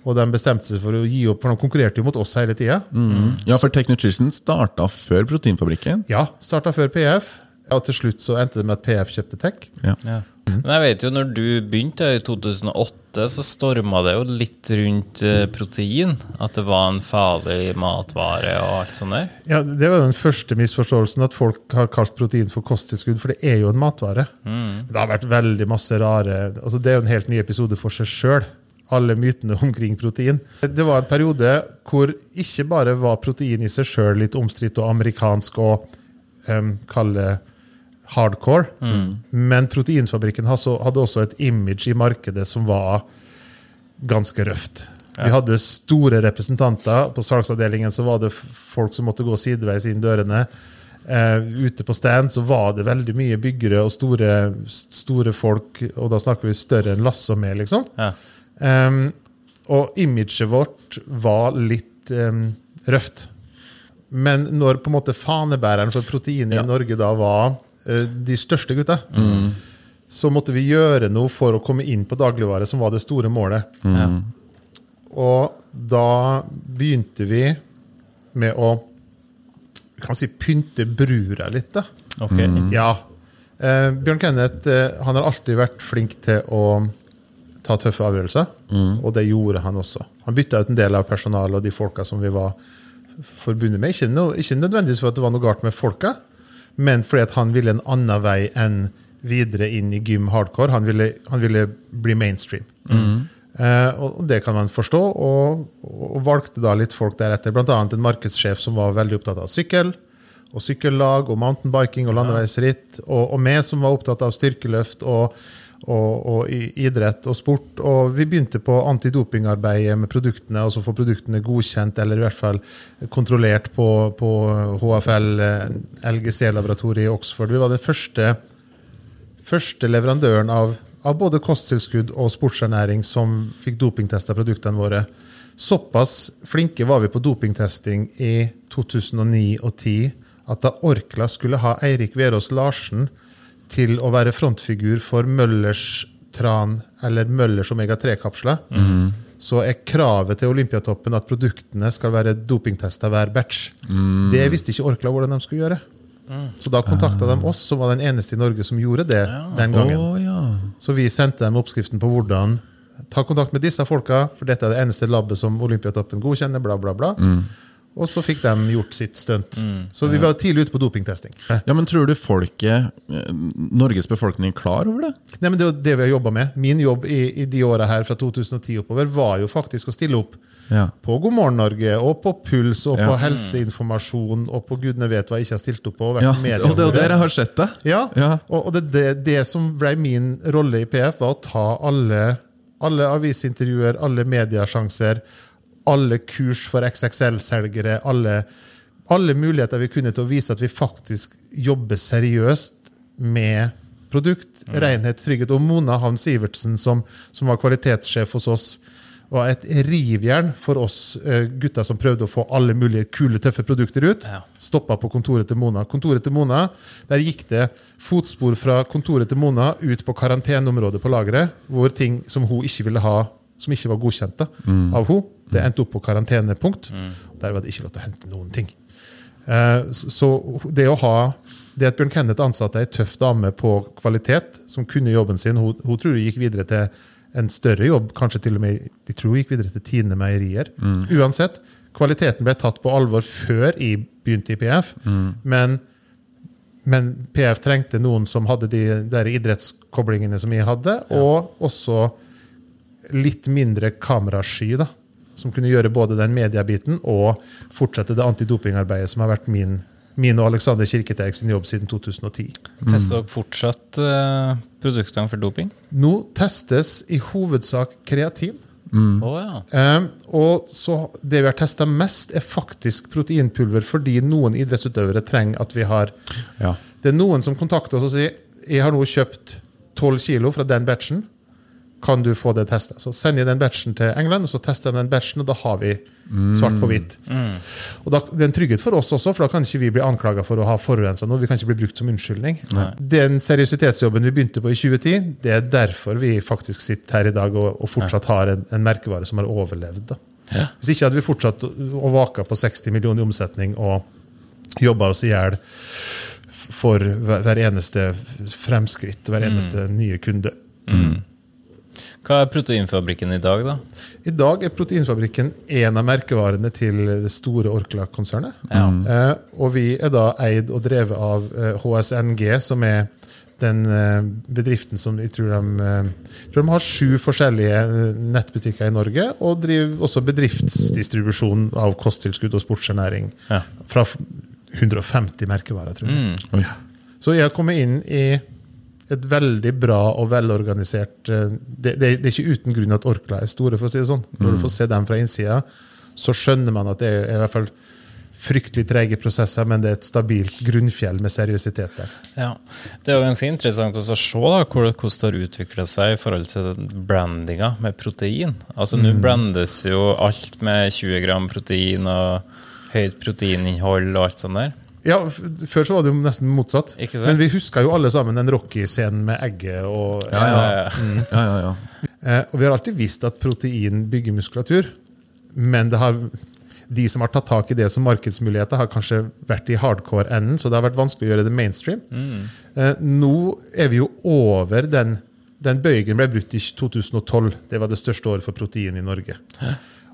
Og de bestemte seg for å gi opp, for de konkurrerte jo mot oss hele tida. Mm. Ja, for Tech Nutrition starta før Proteinfabrikken. Ja, starta før PF. Og til slutt så endte det med at PF kjøpte Tech. Ja. Ja. Men jeg vet jo, når du begynte i 2008, så storma det jo litt rundt eh, protein. At det var en farlig matvare og alt sånt der. Ja, Det var den første misforståelsen, at folk har kalt protein for kosttilskudd. For det er jo en matvare. Det har vært veldig masse rare altså Det er jo en helt ny episode for seg sjøl. Alle mytene omkring protein. Det var en periode hvor ikke bare var protein i seg sjøl litt omstridt og amerikansk og um, kalle hardcore, men Proteinfabrikken hadde også et image i markedet som var ganske røft. Vi hadde store representanter. På salgsavdelingen så var det folk som måtte gå sideveis inn dørene. Uh, ute på stand så var det veldig mye byggere og store, store folk, og da snakker vi større enn Lasse og meg, liksom. Ja. Um, og imaget vårt var litt um, røft. Men når på en måte fanebæreren for proteinet i Norge da var de største gutta, så måtte vi gjøre noe for å komme inn på dagligvare, som var det store målet. Mm. Og da begynte vi med å kan si pynte brura litt. da. Ok. Ja. Eh, Bjørn Kenneth eh, han har alltid vært flink til å ta tøffe avgjørelser, og det gjorde han også. Han bytta ut en del av personalet og de folka som vi var forbundet med. Ikke, no, ikke nødvendigvis for at det var noe galt med folka, men fordi at han ville en annen vei enn videre inn i gym hardcore. Han ville, han ville bli mainstream. Eh, og det kan man forstå, og, og valgte da litt folk deretter. Annet en markedssjef som var veldig opptatt av sykkel, og sykkellag, og mountainbiking og landeveisritt. Og, og meg som var opptatt av styrkeløft og, og, og idrett og sport. Og vi begynte på antidopingarbeidet med produktene, og så få produktene godkjent, eller i hvert fall kontrollert på, på HFL, LGC-laboratoriet i Oxford. Vi var den første første leverandøren av, av både kosttilskudd og sportsernæring som fikk dopingtesta produktene våre. Såpass flinke var vi på dopingtesting i 2009 og 2010 at da Orkla skulle ha Eirik Verås Larsen til å være frontfigur for Møllers tran eller Møllers omega-3-kapsler, så er kravet til Olympiatoppen at produktene skal være dopingtesta hver batch. Det visste ikke Orkla hvordan de skulle gjøre. Så da kontakta de oss, som var den eneste i Norge som gjorde det den gangen. Oh, ja. Så vi sendte dem oppskriften på hvordan ta kontakt med disse folka, for dette er det eneste labbet som Olympiatoppen godkjenner, bla, bla, bla. Og så fikk de gjort sitt stunt. Så vi var tidlig ute på dopingtesting. ja, men tror du folket, eh, Norges befolkning, klar over det? Nei, men Det er jo det vi har jobba med. Min jobb i, i de åra her fra 2010 oppover var jo faktisk å stille opp Ja. på God morgen Norge, og på Puls, og på helseinformasjon, og på gudene vet hva jeg ikke har stilt opp på. og Ja, og det er jo der jeg har sett det. Ja, Ja. og, og det, det, det som ble min rolle i PF, var å ta alle, alle avisintervjuer, alle mediasjanser, alle kurs for XXL-selgere, alle, alle muligheter vi kunne til å vise at vi faktisk jobber seriøst med produkt, renhet, trygghet. Og Mona Havn Sivertsen, som, som var kvalitetssjef hos oss, var et rivjern for oss eh, gutter som prøvde å få alle mulige kule, tøffe produkter ut. Ja. Stoppa på kontoret til Mona. Kontoret til Mona, Der gikk det fotspor fra kontoret til Mona ut på karanteneområdet på lageret, hvor ting som hun ikke ville ha, som ikke var godkjent da, av hun, det endte opp på karantenepunkt. Der var det ikke lov til å hente noen ting. Eh, Så det å ha det at Bjørn Kenneth ansatte ei tøff dame på kvalitet, som kunne jobben sin Hun, hun tror hun gikk videre til en større jobb, kanskje til og med de tror hun gikk videre til Tine Meierier. Uansett, kvaliteten ble tatt på alvor før jeg begynte i PF, men, men PF trengte noen som hadde de der idrettskoblingene som jeg hadde, og også litt mindre kamerasky, da. Som kunne gjøre både den mediebiten og fortsette det antidopingarbeidet som har vært min, min og Alexander Kirketeg sin jobb siden 2010. Tester dere fortsatt uh, produktene for doping? Nå testes i hovedsak kreatin. Å ja. um, og så Det vi har testa mest, er faktisk proteinpulver, fordi noen idrettsutøvere trenger at vi har Ja. Det er noen som kontakter oss og sier jeg har nå kjøpt 12 kilo fra den batchen. Kan du få det testa? Så sender jeg den batchen til England, og så tester de den batchen, og da har vi svart på hvitt. Og da, Det er en trygghet for oss også, for da kan ikke vi bli anklaga for å ha forurensa noe. Vi kan ikke bli brukt som unnskyldning. Den seriøsitetsjobben vi begynte på i 2010, det er derfor vi faktisk sitter her i dag og, og fortsatt har en, en merkevare som har overlevd. Ja. Hvis ikke hadde vi fortsatt å vaka på 60 millioner i omsetning og jobba oss i hjel for hver hver eneste fremskritt, hver eneste nye kunde. Hva er Proteinfabrikken i dag, da? I dag er Proteinfabrikken en av merkevarene til det store Orkla-konsernet. Ja. Eh, og vi er da eid og drevet av eh, HSNG, som er den eh, bedriften som jeg tror de, eh, jeg tror de har sju forskjellige eh, nettbutikker i Norge, og driver også bedriftsdistribusjon av kosttilskudd og sportsernæring. Ja. Fra 150 merkevarer, tror jeg. Mm. Så jeg har kommet inn i et veldig bra og velorganisert eh, det, det, det er ikke uten grunn at Orkla er store, for å si det sånn. Når du får se dem fra innsida, så skjønner man at det er i hvert fall fryktelig trege prosesser, men det er et stabilt grunnfjell med seriøsitet der. Ja. Det er jo ganske interessant å se da, hvordan det har utvikla seg i forhold til brandinga med protein. Altså Nå brandes jo alt med 20 gram protein og høyt proteininnhold og alt sånt der. Ja, Før så var det jo nesten motsatt. Men vi husker jo alle sammen den Rocky-scenen med egget. og... Ja, ja. Ja, ja. Ja, ja. Eh, og vi har alltid visst at protein bygger muskulatur, men det har, de som har tatt tak i det som markedsmuligheter, har kanskje vært i hardcore-enden, så det har vært vanskelig å gjøre det mainstream. Eh, nå er vi jo over den Den bøygen ble brutt i 2012. Det var det største året for protein i Norge.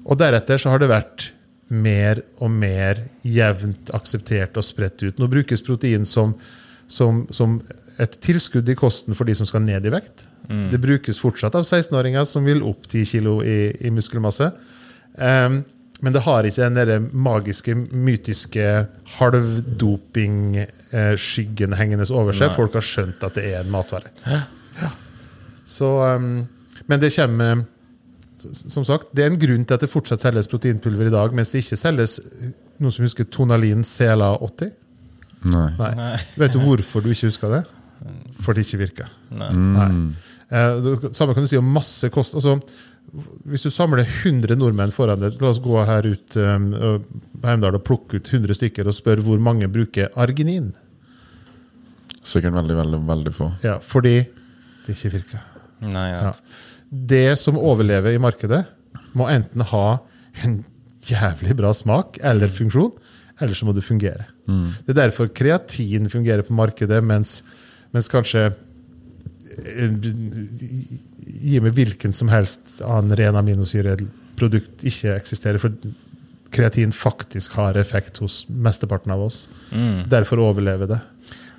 Og deretter så har det vært mer og mer jevnt akseptert og spredt ut. Nå brukes protein som, som, som et tilskudd i kosten for de som skal ned i vekt. Det brukes fortsatt av 16-åringer som vil opp 10 kilo i, i muskelmasse. Um, men det har ikke den magiske, mytiske halvdoping-skyggen hengende over seg. Folk har skjønt at det er en matvare. Ja. Så, um, men det kommer Som sagt, det er en grunn til at det fortsatt selges proteinpulver i dag, mens det ikke selges noen som husker Tonalin CLA80? Nei. Nei. Vet du hvorfor du ikke husker det? Fordi det ikke virker. Nei. Eh, samme kan du si om masse kost. Altså, hvis du samler 100 nordmenn foran deg La oss gå her ut um, på Heimdal og plukke ut 100 stykker og spørre hvor mange bruker arginin. Sikkert veldig, veldig, veldig få. Ja, fordi det ikke virker. Nei, ja. Ja. Det som overlever i markedet, må enten ha en jævlig bra smak eller funksjon, eller så må det fungere. Det er derfor kreatin fungerer på markedet, mens, mens kanskje eh, Gi meg hvilken som helst annen ren aminosyreprodukt ikke eksisterer. For kreatin faktisk har effekt hos mesteparten av oss. Derfor overlever det.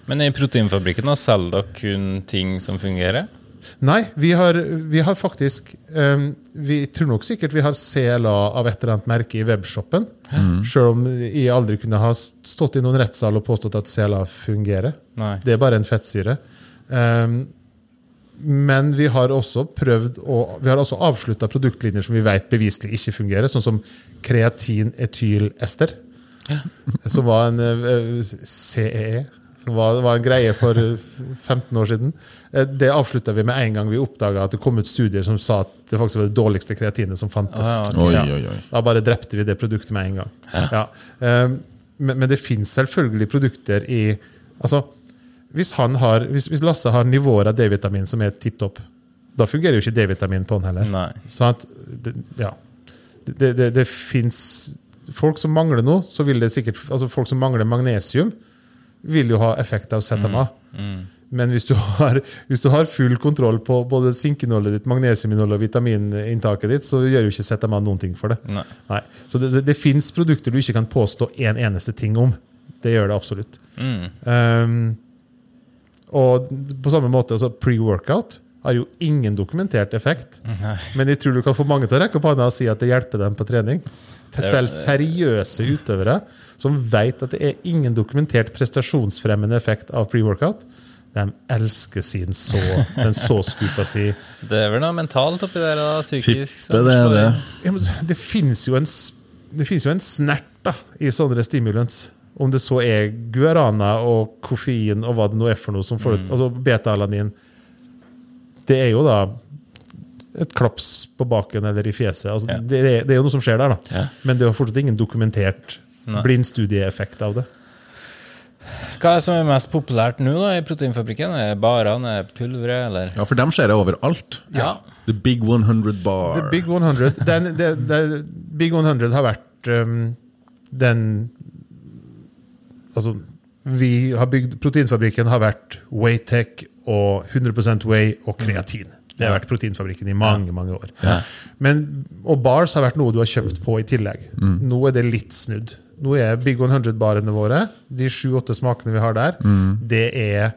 Men i Proteinfabrikken selger dere kun ting som fungerer? Nei, vi har, vi har faktisk um, Vi tror nok sikkert vi har CLA av et eller annet merke i webshoppen. Selv om jeg aldri kunne ha stått i noen rettssal og påstått at CLA fungerer. Nei. Det er bare en fettsyre. Um, men vi har også prøvd å, vi har også avslutta produktlinjer som vi vet beviselig ikke fungerer, sånn som kreatin-etyl-ester. Som var en uh, CEE. Som var, var en greie for eh, 15 år siden. Eh, Det avslutta vi med en gang vi oppdaga at det kom ut studier som sa at det faktisk var det dårligste kreatinet som fantes. Ah, okay. Oi, oi, oi. Da bare drepte vi det produktet med en gang. Ja. Um, Men, men det fins selvfølgelig produkter i altså, hvis, han har, hvis, hvis Lasse har nivåer av D-vitamin som er tipp topp, da fungerer jo ikke D-vitamin på han heller. Nei. Sånn at, det, ja. Det, det, det fins folk som mangler noe, så vil det sikkert altså Folk som mangler magnesium, vil jo ha effekt av ZMA. Men hvis du, har, hvis du har full kontroll på både sinkinnholdet ditt, magnesiuminnholdet og vitamininntaket ditt, så gjør jo ikke ZMA noen ting for det. Nei. Så det, det, det fins produkter du ikke kan påstå en eneste ting om. Det gjør det absolutt. Um, og på samme måte, altså pre-workout har jo ingen dokumentert effekt. Men jeg tror du kan få mange til å rekke opp hånda og si at det hjelper dem på trening. Til selv seriøse utøvere som vet at det er ingen dokumentert prestasjonsfremmende effekt av pre-workout, de elsker sin så, den så-skupa si. Det er vel noe mentalt oppi der? da, psykisk? Tipper det er det. Ja, Det fins jo en, det finnes jo en snert da, i sånne stimulans. Om det så er guarana og koffein og hva det nå er for noe. som får, altså beta-alanin. Det er jo da et klaps på baken eller i fjeset. Altså, Ja. det, det er jo noe som skjer der, da. Ja. Men det er fortsatt ingen dokumentert Nei. blindstudieeffekt av det. Hva er det som er mest populært nå da i Proteinfabrikken? Er det barene, er pulveret, eller? Ja, for dem ser jeg overalt. Ja. The Big 100 Bar. The Big 100 den, den, den, Big 100 har vært um, den Altså, vi har bygd Proteinfabrikken har vært Waytech og 100% Way og kreatin. Det har vært Proteinfabrikken i mange mange år. Men, og bars har vært noe du har kjøpt på i tillegg. Nå er det litt snudd. Nå er Big 100-barene våre, de sju-åtte smakene vi har der, det er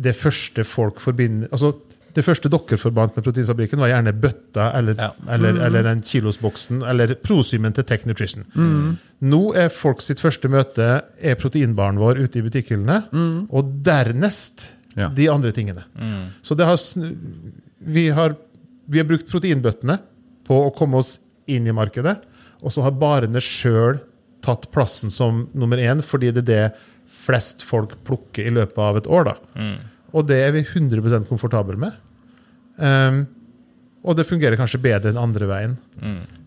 det første folk forbinder altså Det første dere forbandt med Proteinfabrikken, var gjerne bøtta eller, Ja. eller, eller den kilosboksen eller prosymen til Tech Nutrition. Nå er folk sitt første møte er proteinbaren vår ute i butikkhyllene, og dernest Ja. de andre tingene. Så det har, vi, har, vi har brukt proteinbøttene på å komme oss inn i markedet, og så har barene sjøl tatt plassen som nummer én, fordi det er det flest folk plukker i løpet av et år. da. Og det er vi 100% komfortable med. Um, og det fungerer kanskje bedre enn andre veien.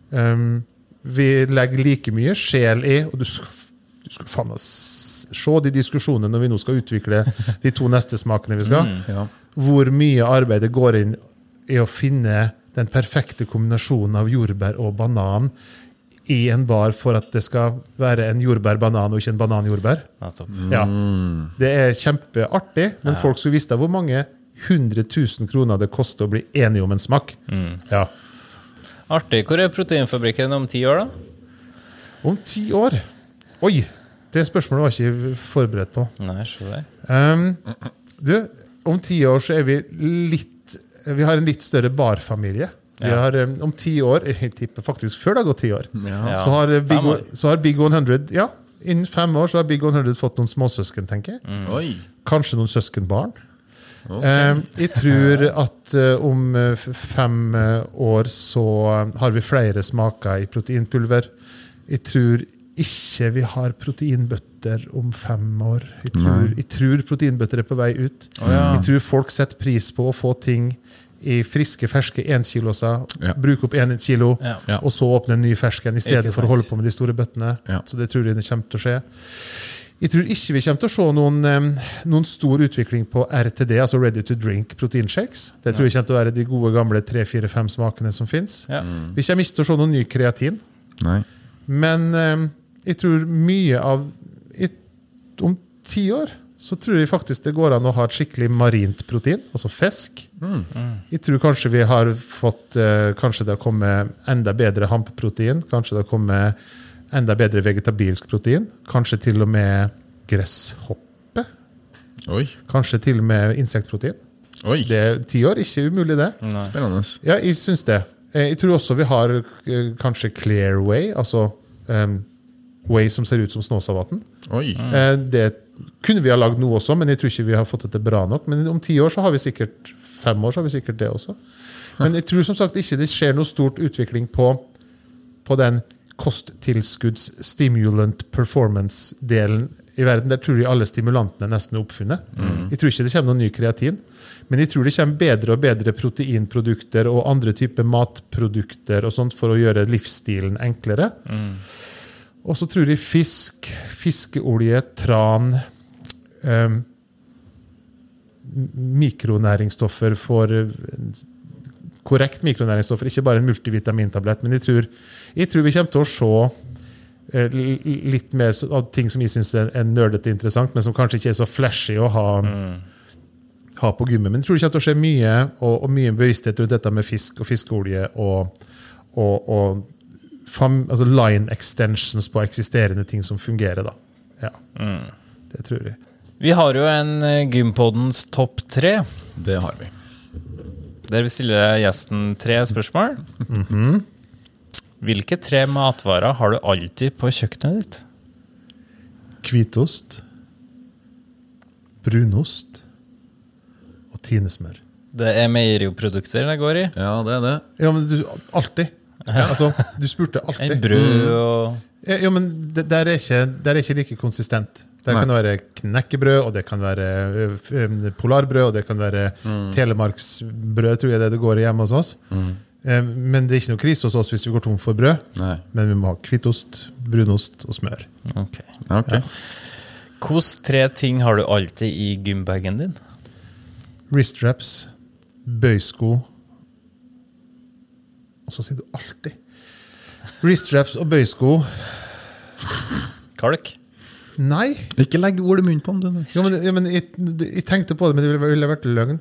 Um, vi legger like mye sjel i Og du skal, du skal faen meg se de diskusjonene når vi nå skal utvikle de to neste smakene vi skal. Ja. Hvor mye arbeidet går inn i å finne den perfekte kombinasjonen av jordbær og banan i en bar for at det skal være en jordbær-banan og ikke en bananjordbær. Ja. Det er kjempeartig, men folk skulle visst hvor mange 100 000 kroner det koster å bli enige om en smak. Ja. Artig. Hvor er proteinfabrikken om ti år, da? Om ti år Oi! Det spørsmålet var jeg ikke forberedt på. Nei, så det. Um, du, om ti år så er vi litt Vi har en litt større barfamilie. Vi Ja. har, um, om ti år, jeg tipper faktisk før det har gått ti år, Ja. så, har Big, Fem år. Så har Big 100 Ja, innen fem år så har Big 100 fått noen småsøsken, tenker jeg. Mm. Kanskje noen søskenbarn. Okay. jeg tror at uh, om fem år så har vi flere smaker i proteinpulver. Jeg tror ikke vi har proteinbøtter om fem år. Jeg tror, jeg tror proteinbøtter er på vei ut. Jeg tror folk setter pris på å få ting i friske, ferske énkiloser. Ja. Bruke opp én kilo, Ja. Og så åpne en ny fersken i stedet for å holde på med de store bøttene. Ja. Så det tror jeg det kommer til å skje. Jeg tror ikke vi kommer til å se noen, noen stor utvikling på RTD, altså Ready to Drink proteinshakes. Det tror jeg kommer til å være de gode gamle 3-4-5 smakene som fins. Ja. Vi kommer ikke til å se noen ny kreatin. Nei. Men jeg tror mye av Om ti år så tror jeg faktisk det går an å ha et skikkelig marint protein, altså fisk. Jeg tror kanskje vi har fått eh, Kanskje det har kommet enda bedre hampeprotein. Kanskje det har kommet enda bedre vegetabilsk protein. Kanskje til og med gresshoppe. Oi. Kanskje til og med insektprotein. Oi. Det er ti år, ikke umulig, det. Spennende. Ja, jeg syns det. Eh, Jeg tror også vi har eh, kanskje Clear Way, altså um, Way som ser ut som Snåsavatn. Det kunne vi ha lagd noe også, men jeg tror ikke vi har fått det til bra nok. Men om ti år så har vi sikkert fem år så har vi sikkert det også. Men jeg tror som sagt ikke det skjer noe stort utvikling på, på den kosttilskudds-stimulant performance-delen i verden. Der tror jeg alle stimulantene nesten er oppfunnet. Jeg tror ikke det kommer noen ny kreatin. Men jeg tror det kommer bedre og bedre proteinprodukter og andre typer matprodukter og sånt for å gjøre livsstilen enklere. Og så tror jeg fisk, fiskeolje, tran em, Mikronæringsstoffer for eh, Korrekt mikronæringsstoffer, ikke bare en multivitamintablett. Men jeg tror, jeg tror vi kommer til å se eh, litt mer av ting som jeg syns er, er nerdete interessant, men som kanskje ikke er så flashy å ha, ha på gymmet. Men jeg tror det kommer til å skje mye, og, og mye bevissthet rundt dette med fisk og fiskeolje og, og, og altså line extensions på eksisterende ting som fungerer. da. Ja, Det tror jeg. Vi har jo en eh, Gympodens topp tre, Det har vi. der vi stiller gjesten tre spørsmål. Hvilke tre matvarer har du alltid på kjøkkenet ditt? Hvitost, brunost og tinesmør. Det er meieriprodukter det går i. Ja, det er det. Ja, men du, alltid. Altså, du spurte En alltid. brød og Ja, ja, men det, der, er ikke, der er ikke like konsistent. Der kan det være knekkebrød, og det kan være ø, polarbrød, og det kan være telemarksbrød, tror jeg det det går i hjemme hos oss. Mm. Men det er ikke noe krise hos oss hvis vi går tom for brød. Nei. Men vi må ha hvitost, brunost og smør. Ok. Ja. Hvilke tre ting har du alltid i gymbagen din? Wristwraps, bøysko Og så sier du alltid. Wristwraps og bøysko Kalk? Nei! Ikke legg ord i munnen på den. du. Jo, men, ja, men jeg, jeg tenkte på det, men det ville, ville vært løgn.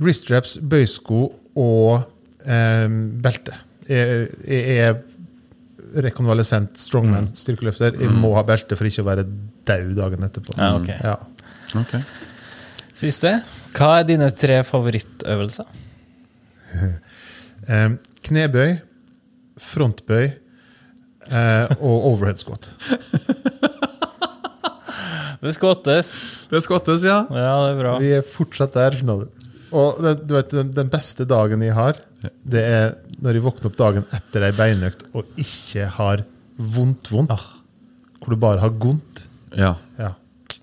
Wristwraps, bøysko og eh, belte. Jeg, jeg er rekonvalesent strongman, styrkeløfter. Jeg må ha belte for ikke å være daud dagen etterpå. Ja, okay. Ja. Ok. Siste. Hva er dine tre favorittøvelser? Eh, knebøy, frontbøy eh, og overhead squat. Det skvattes. Det skottes, ja. Ja, det er bra. Vi er fortsatt der. skjønner du. Og den, du vet, den, beste dagen jeg har, det er når jeg våkner opp dagen etter ei beinøkt og ikke har vondt-vondt. Hvor du bare har vondt. Ja. Ja.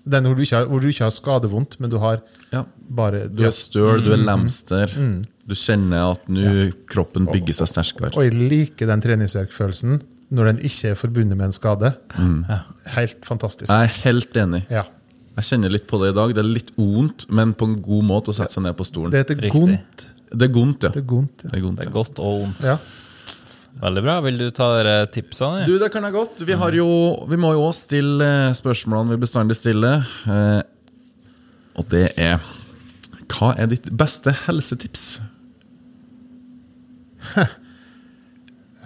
Den hvor du, ikke har, hvor du ikke har skadevondt, men du har ja. bare Du er støl, du er lemster. Du kjenner at nå kroppen bygger seg sterkere. Og jeg liker den treningsverkfølelsen når den ikke er forbundet med en skade. Helt fantastisk. Jeg er helt enig. Ja. Jeg kjenner litt på det i dag. Det er litt vondt, men på en god måte å sette seg ned på stolen. Det heter gondt. Det er vondt, ja. Det er gondt, ja. Det er vondt, Det er godt og vondt. Ja. Veldig bra. Vil du ta dere tipsene? Du, det kan jeg godt. Vi, har jo, vi må jo også stille eh, spørsmålene vi bestandig stiller. Eh, og det er Hva er ditt beste helsetips?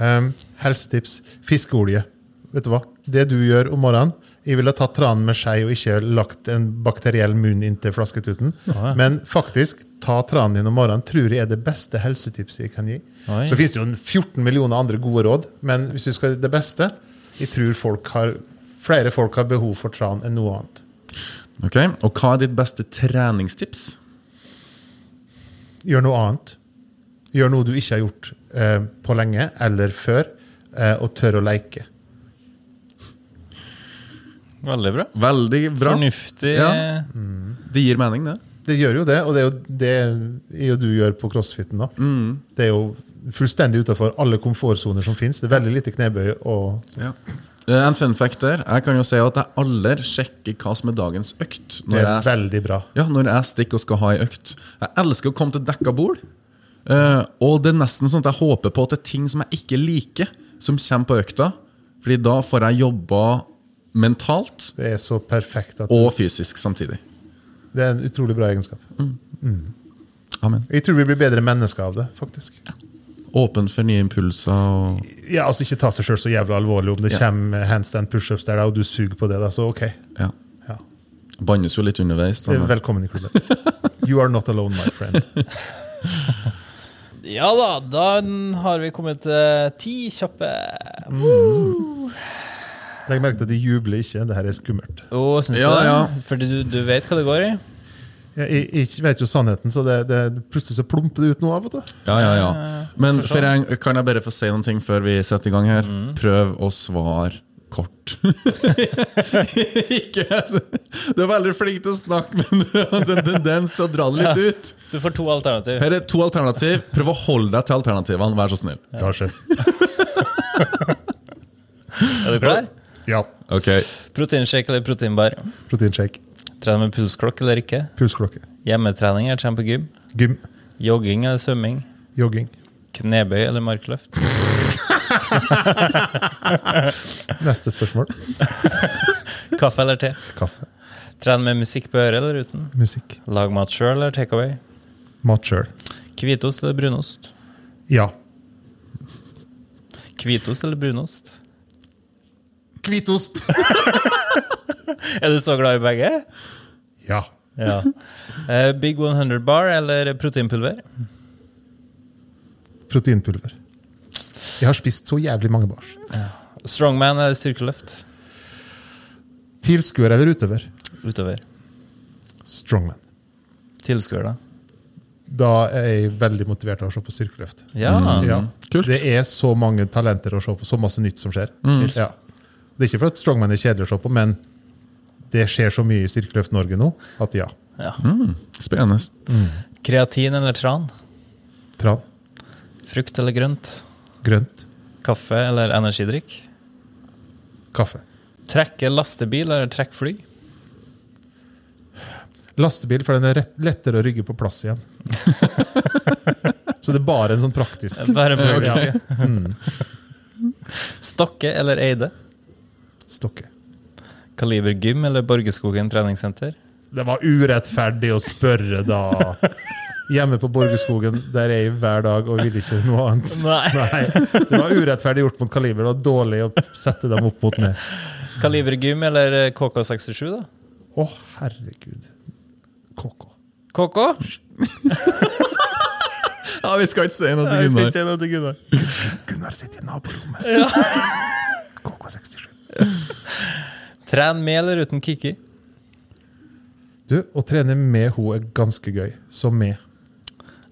Um, helsetips. Fiskeolje. Vet du hva? Det du gjør om morgenen Jeg ville tatt tranen med skei og ikke lagt en bakteriell munn inntil flasketuten. Nei. Men faktisk, ta tranen din om morgenen tror jeg er det beste helsetipset jeg kan gi. Nei. Så finnes det jo 14 millioner andre gode råd, men hvis du skal det beste Jeg tror folk har, flere folk har behov for tran enn noe annet. Ok, Og hva er ditt beste treningstips? Gjør noe annet. Gjør noe du ikke har gjort eh, på lenge eller før, eh, og tør å leke. Veldig bra. Veldig bra. Fornuftig. Ja. Det gir mening, det. Det gjør jo det, og det er jo det er jo du gjør på crossfiten. da. Det er jo fullstendig utafor alle komfortsoner som fins. Det er veldig lite knebøy. og Ja. En fun fact der. Jeg kan jo si at jeg aldri sjekker hva som er dagens økt. Det er jeg, veldig bra. ja, når jeg stikker og skal ha ei økt. Jeg elsker å komme til dekka bord. Eh, og det er nesten sånn at jeg håper på at det er ting som jeg ikke liker, som kommer på økta. Fordi da får jeg jobba mentalt Det er så perfekt. at du, og fysisk samtidig. Det er en utrolig bra egenskap. Amen. Jeg tror vi blir bedre mennesker av det, faktisk. Åpen for nye impulser. Og Ja, altså Ikke ta seg sjøl så jævla alvorlig om det Ja. kommer handstand pushups der, og du suger på det. da, Så ok. ja. Ja. Bannes jo litt underveis. Da, men- Velkommen i klubben. You are not alone, my friend. Ja da, da har vi kommet til ti kjappe. Legg merke til at de jubler ikke. Det her er skummelt. Oh, syns Ja, du det? ja. Fordi du, du vet hva det går i? Jeg, jeg, jeg vet jo sannheten, så det, det, plutselig så plumper det ut noe av og til. Ja, ja, ja. Men for jeg, kan jeg bare få si noen ting før vi setter i gang her? Prøv å svare kort. Ikke altså. Du er veldig flink til å snakke, men du har en tendens til å dra det litt ut. Du får to alternativ. Her er to alternativ. Prøv å holde deg til alternativene, vær så snill. Ja, sjef. Er du klar? Ja. Ok, Proteinshake eller proteinbar? Proteinshake. Trene med pulsklokke eller ikke? Pulsklokke. Hjemmetrening eller trene på gym? Gym. Jogging eller svømming? Jogging. Knebøy eller markløft? Neste spørsmål. Kaffe eller te? Kaffe. Trene med musikk på øret eller uten? Musikk. Lag mat sjøl eller takeaway? Mat sjøl. Hvitost eller brunost? Ja. Hvitost eller brunost? Hvitost. Er du så glad i begge? Ja. Ja. Uh, Big 100 bar eller proteinpulver? Proteinpulver. Jeg har spist så jævlig mange bars. Strongman eller styrkeløft? Tilskuer eller utøver? Utover. Strongman. Tilskuer, da? Da er jeg veldig motivert av å se på styrkeløft. Ja. Ja. Kult. Det er så mange talenter å se på, så masse nytt som skjer. Ja. Det er ikke for at strongman er kjedelig å se på, men det skjer så mye i Styrkeløft Norge nå at ja. ja. spennende. Kreatin eller tran? Tran. Frukt eller grønt? Grønt. Kaffe eller energidrikk? Kaffe. Trekke lastebil eller trekke fly? Lastebil, for den er lettere å rygge på plass igjen. så det er bare en sånn praktisk Bare Ja. praktisk. Stokke eller Eide? Stokke. Kaliber gym eller Borgeskogen treningssenter? Det var urettferdig å spørre, da. Hjemme på Borgerskogen, der jeg er hver dag og vil ikke noe annet. Nei. Nei, Det var urettferdig gjort mot Kaliber. Det var dårlig å sette dem opp mot meg. Kaliber gym eller KK67, da? Å, herregud. KK. KK? Ja, Vi skal ikke si noe til Gunnar. si noe til Gunnar. Gunnar sitter i naborommet. KK67. Tren med eller uten Kiki? Du, å trene med henne er ganske gøy. Så med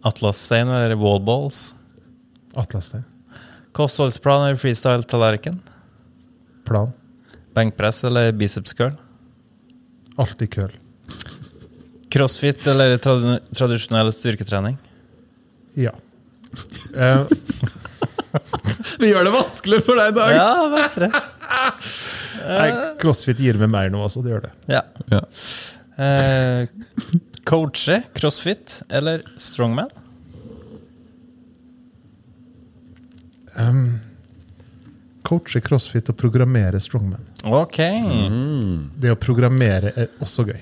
Atlasstein eller wallballs? Atlasstein. Kostholdsplan eller freestyle-tallerken? Plan. Benkpress eller biceps curl? Alltid curl. Crossfit eller trad tradisjonell styrketrening? Ja. Uh, Vi gjør det vanskelig for deg i dag! Ja, vet det. nei, crossfit gir meg mer nå, altså. Det gjør det. Ja. Ja. Eh, coache, crossfit eller strongman? Coache crossfit og programmere strongman. Ok. Det å programmere er også gøy.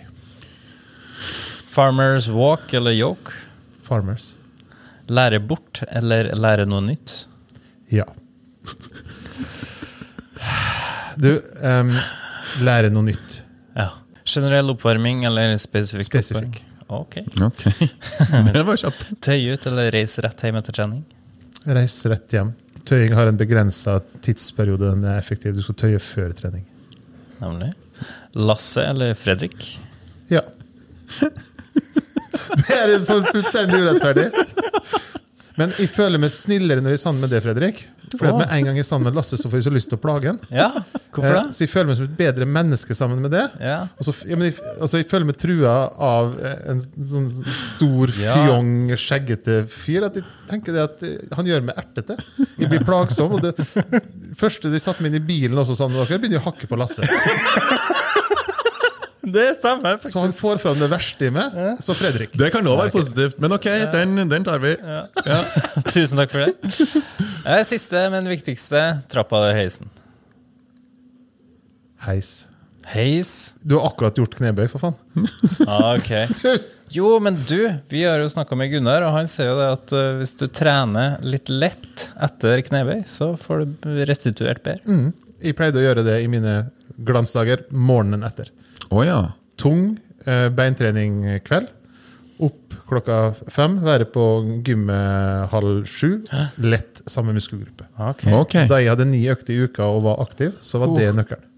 Farmers walk eller yoke? Farmers. Lære bort eller lære noe nytt? Ja. Du, um, lære noe nytt. Ja. Generell oppvarming eller spesifikk? Spesifikk. Ok. okay. Det var kjapt. Tøye ut eller reise rett hjem etter trening? Reis rett hjem. Tøying har en begrensa tidsperiode den er effektiv. Du skal tøye før trening. Nemlig. Lasse eller Fredrik? Ja. Det er fu- fullstendig urettferdig. Men jeg føler meg snillere når jeg er sammen med deg, Fredrik. Fordi at med en gang jeg er sammen med Lasse, så får jeg så lyst til å plage han. Ja, hvorfor Eh. Så jeg føler meg som et bedre menneske sammen med det. Ja. Og så, ja, men jeg, altså jeg føler meg trua av eh, en sånn stor, fjong, skjeggete fyr. At jeg tenker det at eh, Han gjør meg ertete. Jeg blir plagsom. Og det første de satte meg inn i bilen også sammen med dere, begynner jeg å hakke på Lasse. Det stemmer. Så han får fram det verste i meg. Så Fredrik. Det kan òg være positivt, men ok, den, den tar vi. Tusen takk for det. Eh, Siste, men viktigste. Trappa eller heisen? Heis. Heis. Du har akkurat gjort knebøy, for faen. Ah, ok. Jo, men du, vi har jo snakka med Gunnar, og han sier jo det at uh, hvis du trener litt lett etter knebøy, så får du restituert bedre. Jeg pleide å gjøre det i mine glansdager morgenen etter. Å ja. Tung eh, beintrening kveld. Opp klokka fem, være på gymmet halv sju. Lett samme muskelgruppe. Okay. Okay. Da jeg hadde ni økter i uka og var aktiv, så var det nøkkelen.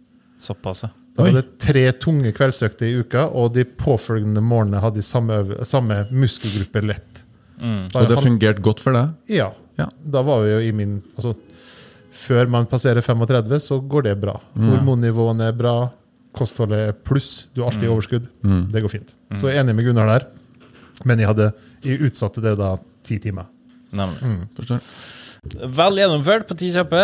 Såpass, ja. Da var det tre tunge kveldsøkter i uka, og de påfølgende morgenene hadde de samme, samme muskelgruppe lett. Mm. Og det fungerte godt for deg? Ja. Ja. Da var vi jo i min altså, Før man passerer 35, så går det bra. Hormonnivåene er bra, kostholdet er pluss, du har alltid overskudd. Det går fint. Så jeg er enig med Gunnar der, men jeg, hadde, jeg utsatte det da ti timer. Nemlig. Forstår. Vel gjennomført på ti kjappe.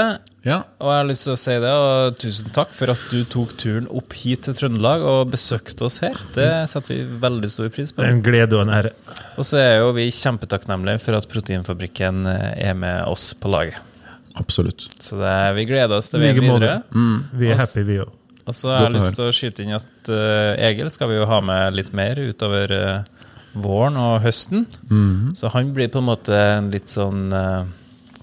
Ja. Og jeg har lyst til å si det, og tusen takk for at du tok turen opp hit til Trøndelag og besøkte oss her. Det setter vi veldig stor pris på. En glede og en ære. Og så er jo vi kjempetakknemlige for at Proteinfabrikken er med oss på laget. Absolutt. Så det, vi gleder oss til veien videre. Mm. Vi er happy, vi òg. Og så har jeg lyst til å skyte inn at uh, Egil skal vi jo ha med litt mer utover uh, våren og høsten. Mhm. Så han blir på en måte en litt sånn uh,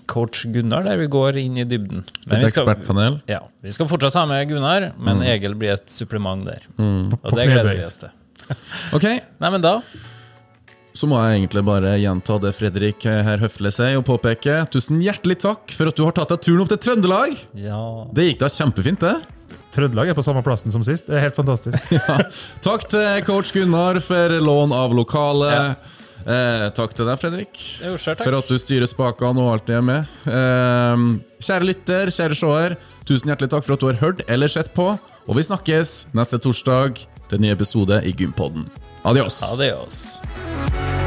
coach Gunnar, der vi går inn i dybden. Men skal- ekspertpanel. Ja, Vi skal fortsatt ha med Gunnar, men Egil blir et supplement der. Og det gleder vi oss til. Ok, Nei, men da så må jeg egentlig bare gjenta det Fredrik her høflig sier, og påpeke tusen hjertelig takk for at du har tatt deg turen opp til Trøndelag. Ja. Det gikk da kjempefint, det. Trøndelag er på samme plassen som sist. Det er helt fantastisk. Takk til coach Gunnar for lån av lokalet. Eh, takk til deg, Fredrik, Jo, selv, takk. for at du styrer spakene og alltid er med. Eh, kjære lytter, kjære seer, tusen hjertelig takk for at du har hørt eller sett på. Og vi snakkes neste torsdag til en ny episode i Gympodden. Adios. Adios.